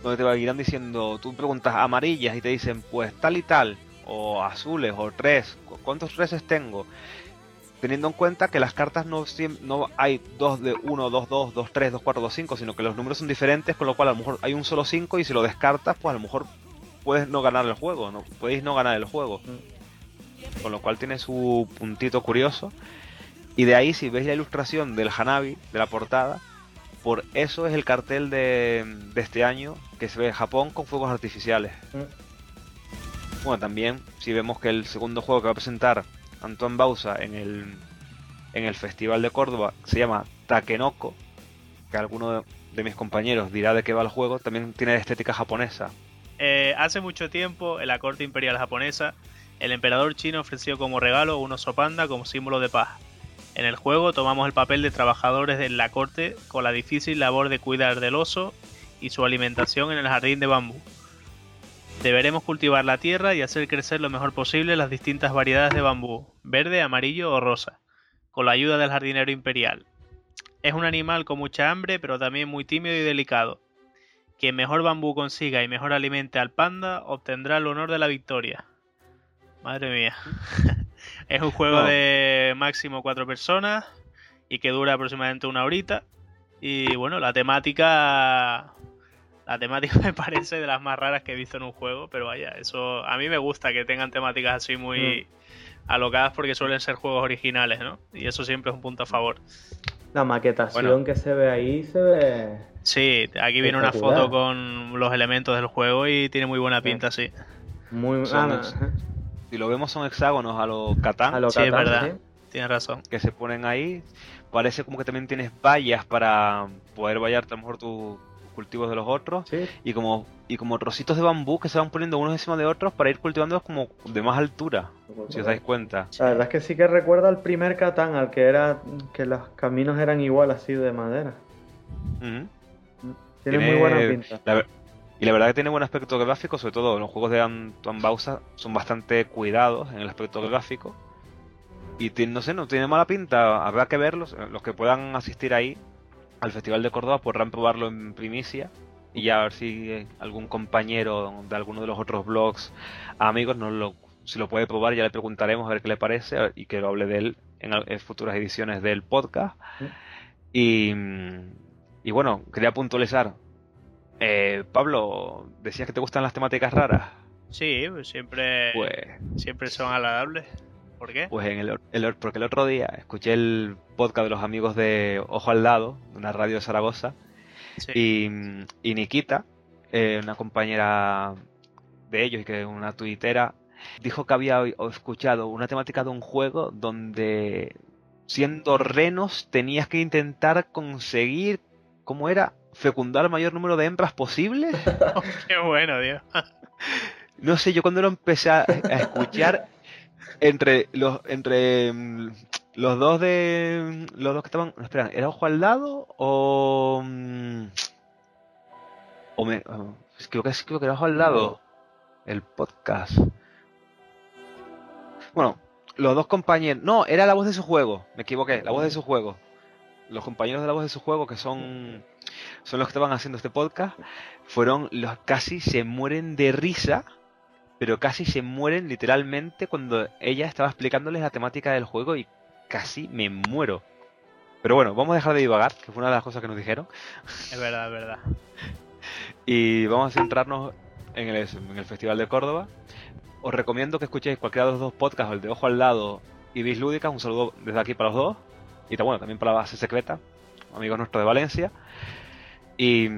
donde te irán diciendo, tú preguntas amarillas y te dicen pues tal y tal, o azules, o tres, ¿cuántos treses tengo? Teniendo en cuenta que las cartas no, no hay dos de 1, 2, 2, 2, 3, 2, 4, 2, 5, sino que los números son diferentes, con lo cual a lo mejor hay un solo 5 y si lo descartas, pues a lo mejor puedes no ganar el juego, no podéis no ganar el juego. Mm. Con lo cual tiene su puntito curioso. Y de ahí, si veis la ilustración del Hanabi, de la portada, por eso es el cartel de, este año que se ve Japón con fuegos artificiales. Mm. Bueno, también si vemos que el segundo juego que va a presentar Antoine Bausa en el, en el Festival de Córdoba se llama Takenoko, que alguno de mis compañeros dirá de qué va el juego, también tiene estética japonesa, eh, hace mucho tiempo, en la corte imperial japonesa, el emperador chino ofreció como regalo un oso panda como símbolo de paz. En el juego tomamos el papel de trabajadores de la corte con la difícil labor de cuidar del oso y su alimentación en el jardín de bambú. Deberemos cultivar la tierra y hacer crecer lo mejor posible las distintas variedades de bambú, verde, amarillo o rosa, con la ayuda del jardinero imperial. Es un animal con mucha hambre, pero también muy tímido y delicado, quien mejor bambú consiga y mejor alimente al panda obtendrá el honor de la victoria. Madre mía. es un juego de máximo cuatro personas y que dura aproximadamente una horita. Y bueno, la temática. La temática me parece de las más raras que he visto en un juego, pero vaya, eso. A mí me gusta que tengan temáticas así muy mm. alocadas porque suelen ser juegos originales, ¿no? Y eso siempre es un punto a favor. La maquetación que se ve ahí se ve. Sí, aquí viene una foto con los elementos del juego y tiene muy buena pinta, sí. Muy ah, Si lo vemos son hexágonos a los Catán. A lo sí, es verdad. Tienes razón. Que se ponen ahí. Parece como que también tienes vallas para poder vallarte a lo mejor tu, cultivos de los otros y como y como trocitos de bambú que se van poniendo unos encima de otros para ir cultivándolos como de más altura, si os dais cuenta. La verdad es que sí que recuerda al primer Catán, al que era que los caminos eran igual así de madera. Tiene, muy buena pinta. y la verdad que tiene buen aspecto gráfico, sobre todo los juegos de Antoine Bausa son bastante cuidados en el aspecto gráfico. Y no sé, no tiene mala pinta, habrá que verlos, los que puedan asistir ahí al Festival de Córdoba podrán probarlo en primicia y ya a ver si algún compañero de alguno de los otros blogs amigos nos lo, si lo puede probar ya le preguntaremos a ver qué le parece y que lo hable de él en, futuras ediciones del podcast y, y, bueno quería puntualizar. Eh, Pablo decías que te gustan las temáticas raras sí pues siempre pues siempre son agradables. ¿Por qué? Pues en el, porque el otro día escuché el podcast de los amigos de Ojo al Lado, de una radio de Zaragoza, y, Nikita, eh, una compañera de ellos y que es una tuitera, dijo que había escuchado una temática de un juego donde siendo renos tenías que intentar conseguir, ¿cómo era? Fecundar el mayor número de hembras posible. Qué bueno, Dios. no sé, yo cuando lo empecé a escuchar entre los entre mm, los dos de los dos que estaban espera era ojo al lado o mm, o me creo que creo que era ojo al lado el podcast bueno los dos compañeros no era la voz de su juego me equivoqué la voz de su juego los compañeros de la voz de su juego que son son los que estaban haciendo este podcast fueron los casi se mueren de risa pero casi se mueren literalmente cuando ella estaba explicándoles la temática del juego y casi me muero. Pero bueno, vamos a dejar de divagar, que fue una de las cosas que nos dijeron. Es verdad, es verdad. y vamos a centrarnos en el, en el Festival de Córdoba. Os recomiendo que escuchéis cualquiera de los dos podcasts, el de Ojo al Lado y Bis Lúdica. Un saludo desde aquí para los dos. Y bueno, también para la base secreta, amigos nuestros de Valencia. Y,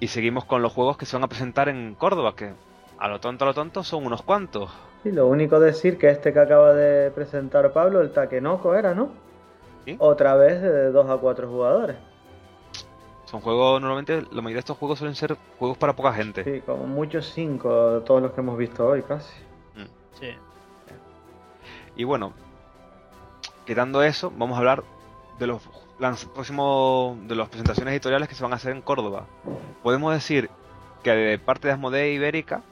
y seguimos con los juegos que se van a presentar en Córdoba, que a lo tonto, a lo tonto, son unos cuantos. Sí, lo único decir que este que acaba de presentar Pablo, el Takenoko era, ¿no? ¿Sí? Otra vez de 2 a 4 jugadores. Son juegos, normalmente la mayoría de estos juegos suelen ser juegos para poca gente. Sí, como muchos 5, todos los que hemos visto hoy casi. Sí. Y bueno, quitando eso, vamos a hablar de los próximos de las presentaciones editoriales que se van a hacer en Córdoba. Podemos decir que de parte de Asmodee Ibérica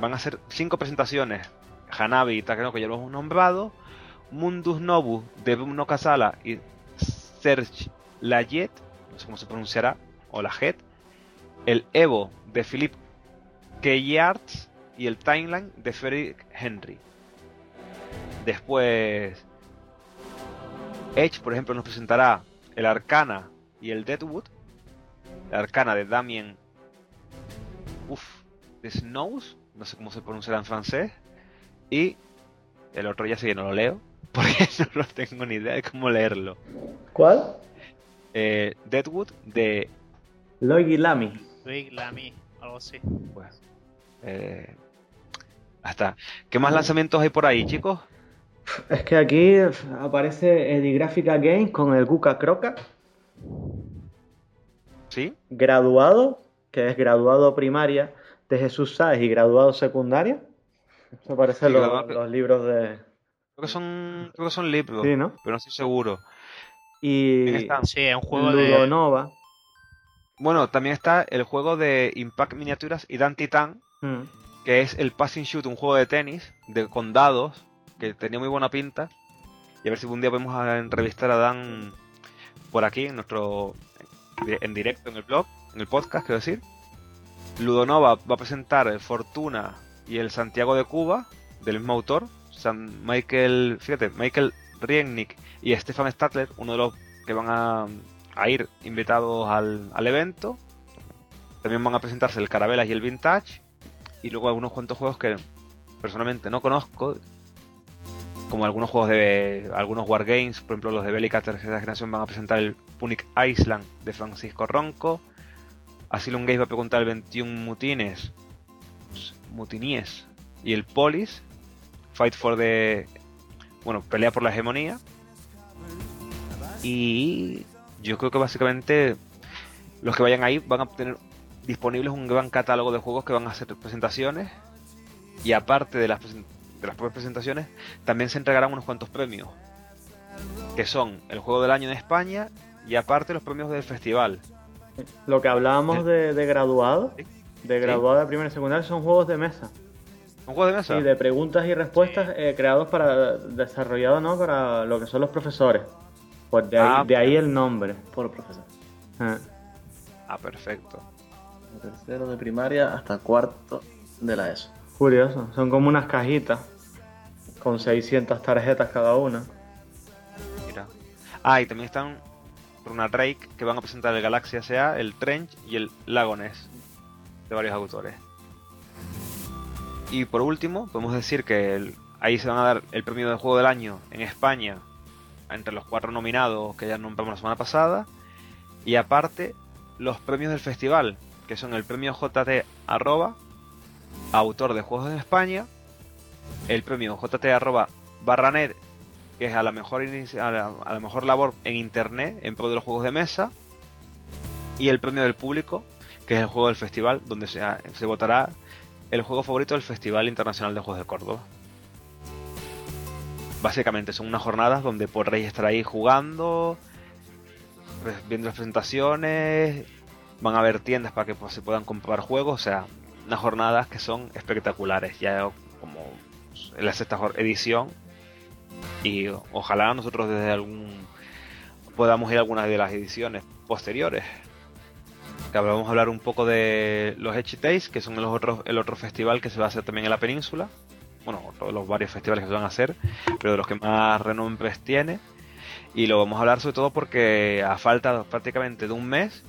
van a ser cinco presentaciones. Hanabi y Takenoko que ya lo hemos nombrado. Mundus Novus de Bruno Casala y Serge Layet, no sé cómo se pronunciará, o Lajet. El Evo de Philippe Keyarts y el Timeline de Frederick Henry. Después, Edge, por ejemplo, nos presentará el Arcana y el Deadwood. El Arcana de Damien. Uf, de Snows, no sé cómo se pronunciará en francés. Y el otro ya sí que no lo leo, porque no lo tengo ni idea de cómo leerlo. ¿Cuál? Eh, Deadwood de. Loigi Lamy. Big Lamy, algo así. Pues. Eh, hasta. ¿Qué más lanzamientos hay por ahí, chicos? Es que aquí aparece Edigraphica Games con el Guka Croca, ¿Sí? graduado, que es graduado primaria de Jesús Sáez y graduado secundaria. Eso parece Sí, los, graduado- los libros de... Creo que son. Creo que son libros, Sí, ¿no? pero no estoy seguro. Y. Sí, es un juego de. Ludonova. Bueno, también está el juego de Impact Miniaturas y Dan Titan, Mm. que es el Passing Shoot, un juego de tenis de con dados, que tenía muy buena pinta. Y a ver si un día podemos a entrevistar a Dan por aquí, en nuestro en directo en el blog, en el podcast, quiero decir. Ludonova va a presentar Fortuna y el Santiago de Cuba, del mismo autor, San Michael, fíjate, Michael Riennick y Stefan Statler, uno de los que van a, a ir invitados al, al evento. También van a presentarse el Carabelas y el Vintage. Y luego algunos cuantos juegos que personalmente no conozco. Como algunos juegos de. algunos Wargames, por ejemplo los de Bélica tercera generación van a presentar el Punic Island de Francisco Ronco. Asylum Games va a preguntar el 21 Mutines. Mutiníes. Y el Polis. Fight for the. Bueno, pelea por la hegemonía. Y yo creo que básicamente los que vayan ahí van a tener disponibles un gran catálogo de juegos que van a hacer presentaciones. Y aparte de las, presen- de las propias presentaciones, también se entregarán unos cuantos premios. Que son el juego del año en España y aparte los premios del festival. Lo que hablábamos de, de graduado, Sí. de graduado de primera y secundaria, son juegos de mesa. ¿Un juego de mesa? Y de preguntas y respuestas eh, creados para, desarrollados ¿no? para lo que son los profesores. Pues de ahí, Ah, de ahí el nombre. Por profesor. Ah. Ah, perfecto. De tercero de primaria hasta cuarto de la ESO. Curioso, son como unas cajitas con 600 tarjetas cada una. Mira. Ah, y también están Runa Drake, que van a presentar el Galaxia SA, el Trench y el Lagones, de varios autores. Y por último, podemos decir que el- ahí se van a dar el premio de juego del año en España, entre los cuatro nominados que ya nombramos la semana pasada, y aparte los premios del festival, que son el premio JT arroba, autor de juegos en España, el premio JT arroba barranet que es a la mejor a la, a la mejor labor en internet en pro de los juegos de mesa y el premio del público que es el juego del festival donde se, votará el juego favorito del Festival Internacional de Juegos de Córdoba. Básicamente son unas jornadas donde podréis estar ahí jugando, viendo las presentaciones, van a haber tiendas para que pues, se puedan comprar juegos, o sea, unas jornadas que son espectaculares, ya como en la sexta edición. Y ojalá nosotros desde algún podamos ir a algunas de las ediciones posteriores. Que vamos a hablar un poco de los Edge Days que son los otros el otro festival que se va a hacer también en la península. Bueno todos los varios festivales que se van a hacer pero de los que más renombres tiene. Y lo vamos a hablar sobre todo porque a falta prácticamente de un mes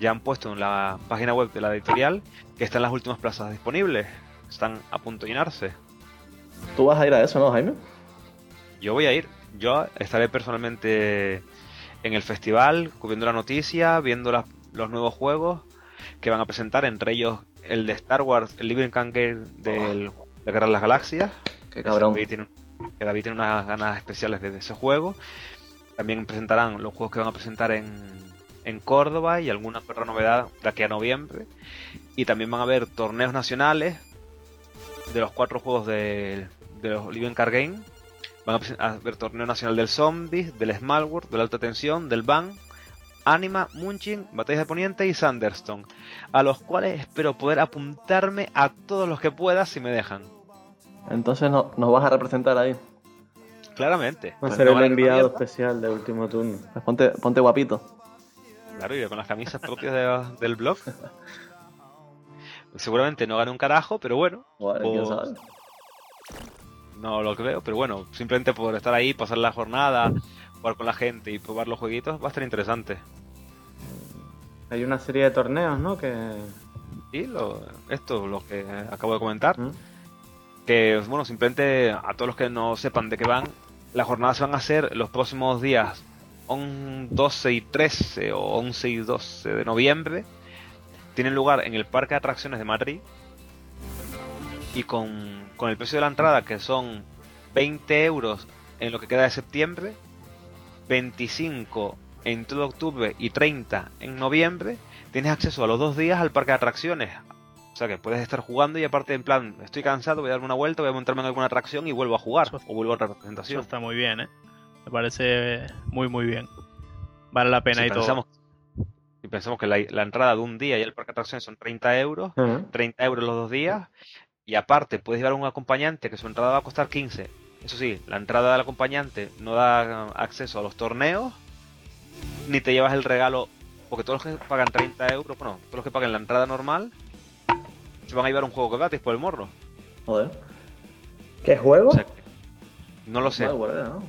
ya han puesto en la página web de la editorial que están las últimas plazas disponibles están a punto de llenarse ¿Tú vas a ir a eso, no, Jaime? yo voy a ir. Yo estaré personalmente en el festival, cubriendo la noticia, viendo las- los nuevos juegos que van a presentar, entre ellos el de Star Wars, el Living Can Game del La Guerra de las Galaxias. Qué cabrón. David tiene, que David tiene unas ganas especiales de ese juego. También presentarán los juegos que van a presentar en, en Córdoba y alguna otra novedad de aquí a noviembre. Y también van a haber torneos nacionales de los cuatro juegos de, de los Living Car Game. Van a haber torneo nacional del Zombies, del Smallworld, de la alta tensión, del Bang, Anima, Munching, Batallas de Poniente y Sanderstone. A los cuales espero poder apuntarme a todos los que pueda si me dejan. Entonces no, nos vas a representar ahí. Claramente. Va a ser el enviado especial de último turno. Pues ponte, ponte guapito. Claro, y con las camisas propias de- del blog. Seguramente no gane un carajo, pero bueno, no lo creo, pero bueno, simplemente por estar ahí, pasar la jornada, jugar con la gente y probar los jueguitos, va a estar interesante. Hay una serie de torneos, ¿no? Que... Y lo, esto, lo que acabo de comentar, ¿Mm? que bueno, simplemente a todos los que no sepan de qué van, las jornadas se van a hacer los próximos días on- 12 y 13 o 11 y 12 de noviembre. Tienen lugar en el Parque de Atracciones de Madrid. Y con, con el precio de la entrada, que son 20 euros en lo que queda de septiembre, 25 en todo octubre y 30 en noviembre, tienes acceso a los dos días al Parque de Atracciones. O sea que puedes estar jugando y aparte en plan, estoy cansado, voy a darme una vuelta, voy a montarme en alguna atracción y vuelvo a jugar. O vuelvo a otra Eso representación. está muy bien, ¿eh? Me parece muy, muy bien. Vale la pena si y todo. pensamos, si pensamos que la, la entrada de un día y el parque de atracciones son 30 euros, Ajá. 30 euros los dos días, y aparte puedes llevar un acompañante que su entrada va a costar 15. Eso sí, la entrada del acompañante no da acceso a los torneos, ni te llevas el regalo, porque todos los que pagan 30 euros, bueno, todos los que pagan la entrada normal, se van a llevar un juego gratis por el morro. Joder. ¿Qué juego? O sea, que no lo sé. Malware, ¿no?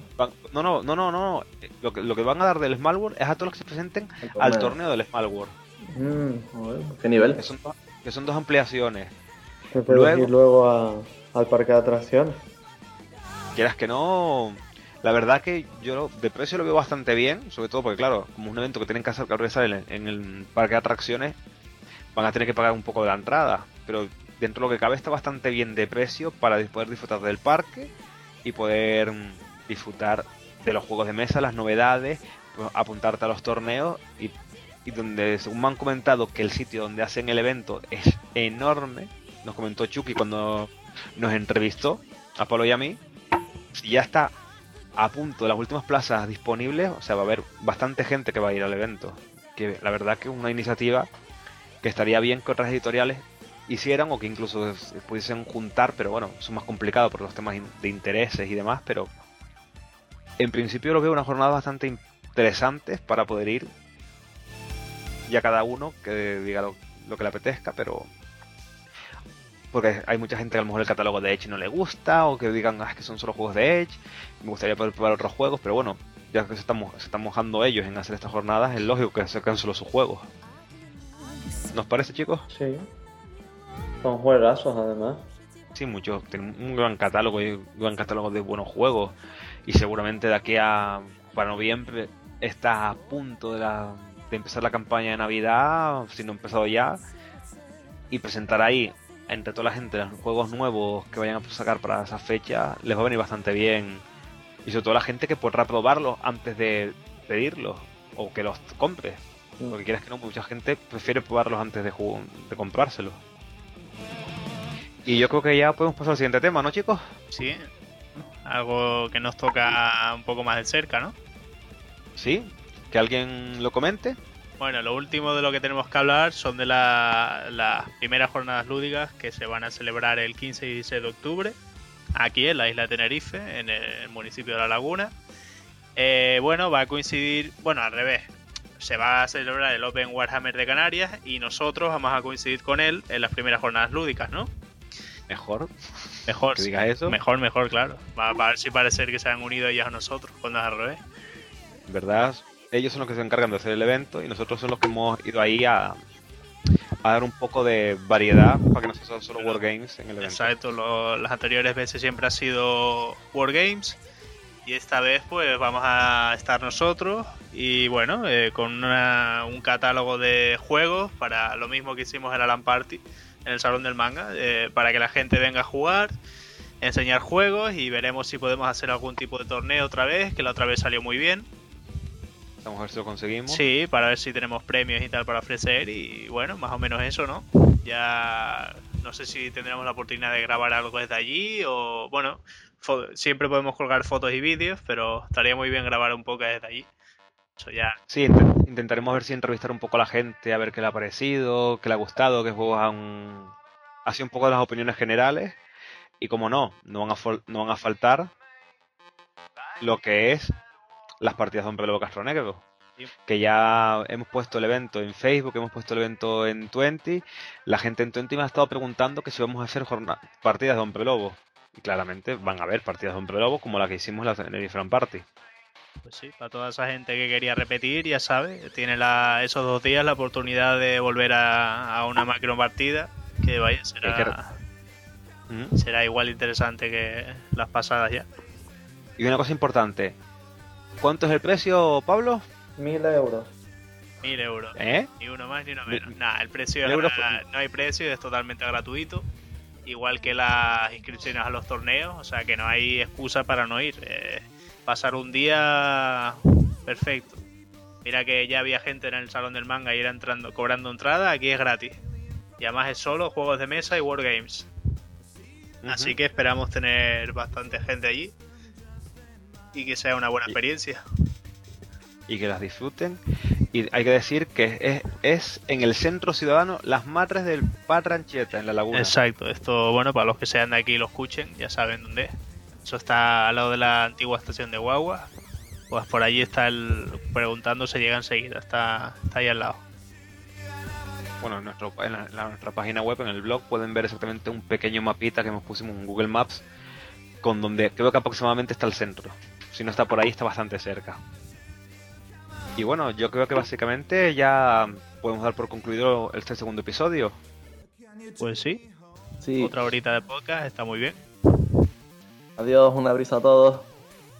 No, no, no, no, no. Lo que, lo que van a dar del Smallworld es a todos los que se presenten al torneo del Smallworld. Mm, Joder, ¿Qué nivel? Que son, dos- que son dos ampliaciones. te puedes Luego- ir luego a- al parque de atracciones. Quieras que no, la verdad que yo lo- de precio lo veo bastante bien, sobre todo porque, claro, como es un evento que tienen que hacer que organizar en, en el parque de atracciones, van a tener que pagar un poco de la entrada. Pero dentro de lo que cabe está bastante bien de precio para poder disfrutar del parque y poder mm, disfrutar de los juegos de mesa, las novedades, pues, apuntarte a los torneos y, y donde, según me han comentado, que el sitio donde hacen el evento es enorme, nos comentó Chucky cuando nos entrevistó a Pablo y a mí, si ya está a punto de las últimas plazas disponibles, o sea, va a haber bastante gente que va a ir al evento. Que la verdad que es una iniciativa que estaría bien que otras editoriales hicieran o que incluso se pudiesen juntar, pero bueno, eso es más complicado por los temas de intereses y demás, pero en principio lo veo una jornada bastante interesantes para poder ir ya cada uno que diga lo, que le apetezca, pero porque hay mucha gente que a lo mejor el catálogo de Edge no le gusta o que digan ah, es que son solo juegos de Edge, me gustaría poder probar otros juegos, pero bueno, ya que se están, se están mojando ellos en hacer estas jornadas, es lógico que saquen solo sus juegos. ¿Nos parece, chicos? Sí. Son juegazos, además. Sí, muchos. Tienen un gran catálogo y un gran catálogo de buenos juegos. Y seguramente de aquí a para noviembre está a punto de, la- de empezar la campaña de Navidad, si no empezado ya. Y presentar ahí, entre toda la gente, los juegos nuevos que vayan a sacar para esa fecha, les va a venir bastante bien. Y sobre todo la gente que podrá probarlos antes de pedirlos o que los compre. Porque quieras que no, mucha gente prefiere probarlos antes de, de comprárselos. Y yo creo que ya podemos pasar al siguiente tema, ¿no, chicos? Sí. Algo que nos toca un poco más de cerca, ¿no? Sí. Que alguien lo comente. Bueno, lo último de lo que tenemos que hablar son de la- las primeras jornadas lúdicas que se van a celebrar el 15 y 16 de octubre, aquí en la isla de Tenerife, en el municipio de La Laguna. Eh, bueno, va a coincidir, bueno, al revés, se va a celebrar el Open Warhammer de Canarias y nosotros vamos a coincidir con él en las primeras jornadas lúdicas, ¿no? Mejor Mejor, que digas eso. mejor, mejor, claro. Va, va a ver si parecer que se han unido ellas a nosotros cuando es al revés. Verdad, ellos son los que se encargan de hacer el evento y nosotros son los que hemos ido ahí a, a dar un poco de variedad para que no sean solo Wargames en el evento. Exacto, lo- las anteriores veces siempre ha sido Wargames y esta vez pues vamos a estar nosotros y bueno, eh, con una- un catálogo de juegos para lo mismo que hicimos en Alan Party, en el salón del manga eh, para que la gente venga a jugar, enseñar juegos y veremos si podemos hacer algún tipo de torneo otra vez, que la otra vez salió muy bien. Vamos a ver si lo conseguimos. Sí, para ver si tenemos premios y tal para ofrecer y bueno, más o menos eso, ¿no? Ya no sé si tendremos la oportunidad de grabar algo desde allí o bueno, siempre podemos colgar fotos y vídeos, pero estaría muy bien grabar un poco desde allí. Eso ya. Sí, intentaremos ver si entrevistar un poco a la gente, a ver qué le ha parecido, qué le ha gustado, qué juegos han. Así un poco de las opiniones generales. Y como no, no van a, no van a faltar lo que es las partidas de Hombre Lobo Castro Negro. Que ya hemos puesto el evento en Facebook, hemos puesto el evento en Twenty. La gente en Twenty me ha estado preguntando que si vamos a hacer partidas de Hombre Lobo. Y claramente van a haber partidas de Hombre Lobo como la que hicimos en el Different Party. Pues sí, para toda esa gente que quería repetir, ya sabe, tiene la, esos dos días la oportunidad de volver a, una macro partida que vaya, será, ¿Mm? será igual interesante que las pasadas ya. Y una cosa importante, ¿cuánto es el precio, Pablo? Mil euros. Mil euros. ¿Eh? Ni uno más ni uno menos. Nada, el precio no hay precio, es totalmente gratuito. Igual que las inscripciones a los torneos, o sea que no hay excusa para no ir. Eh, pasar un día perfecto. Mira que ya había gente en el salón del manga y era entrando, cobrando entrada, aquí es gratis. Y además es solo juegos de mesa y Wargames. Así que esperamos tener bastante gente allí y que sea una buena experiencia. Y que las disfruten. Y hay que decir que es, es en el centro ciudadano Las Matres del Patrancheta, en la laguna. Exacto, esto, bueno, para los que sean de aquí y lo escuchen, ya saben dónde es. Eso está al lado de la antigua estación de Guagua. Pues por allí está el preguntando se llega enseguida, está, está ahí al lado. Bueno, en, nuestro, en, nuestra página web, en el blog, pueden ver exactamente un pequeño mapita que hemos pusimos en Google Maps, con donde creo que aproximadamente está el centro. Si no está por ahí, está bastante cerca. Y bueno, yo creo que básicamente ya podemos dar por concluido este segundo episodio. Pues sí. sí. Otra horita de podcast, está muy bien. Adiós, una brisa a todos.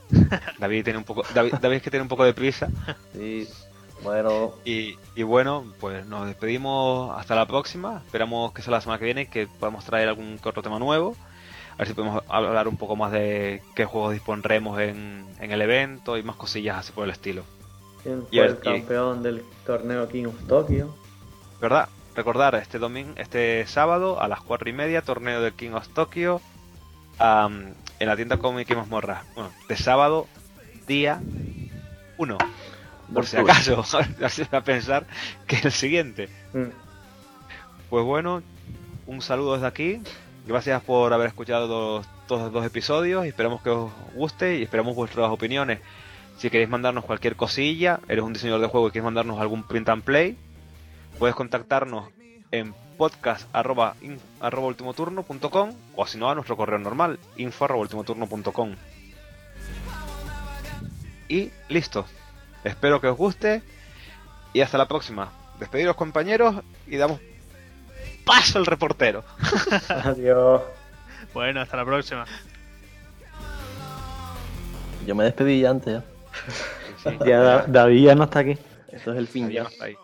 David tiene un poco, David, es que tiene un poco de prisa. Sí, bueno. Y, bueno, pues nos despedimos hasta la próxima. Esperamos que sea la semana que viene, que podamos traer algún otro tema nuevo. A ver si podemos hablar un poco más de qué juegos dispondremos en, el evento y más cosillas así por el estilo. ¿Quién fue el, campeón del torneo King of Tokyo? ¿Verdad? Recordar este domingo, este sábado a las cuatro y media, torneo del King of Tokyo en la tienda cómic y mazmorra. Bueno, de sábado, día 1. Por si acaso, a pensar que es el siguiente. Mm. Pues bueno, un saludo desde aquí. Gracias por haber escuchado todos los dos episodios. Esperamos que os guste y esperamos vuestras opiniones. Si queréis mandarnos cualquier cosilla, eres un diseñador de juego y quieres mandarnos algún print and play, puedes contactarnos en podcast arroba, ultimoturno.com o si no a nuestro correo normal info arroba ultimoturno.com y listo. Espero que os guste y hasta la próxima. Despediros compañeros y damos paso al reportero. Adiós. Bueno hasta la próxima. Yo me despedí ya antes ya. David ya no está aquí. Esto es el fin ya, ya.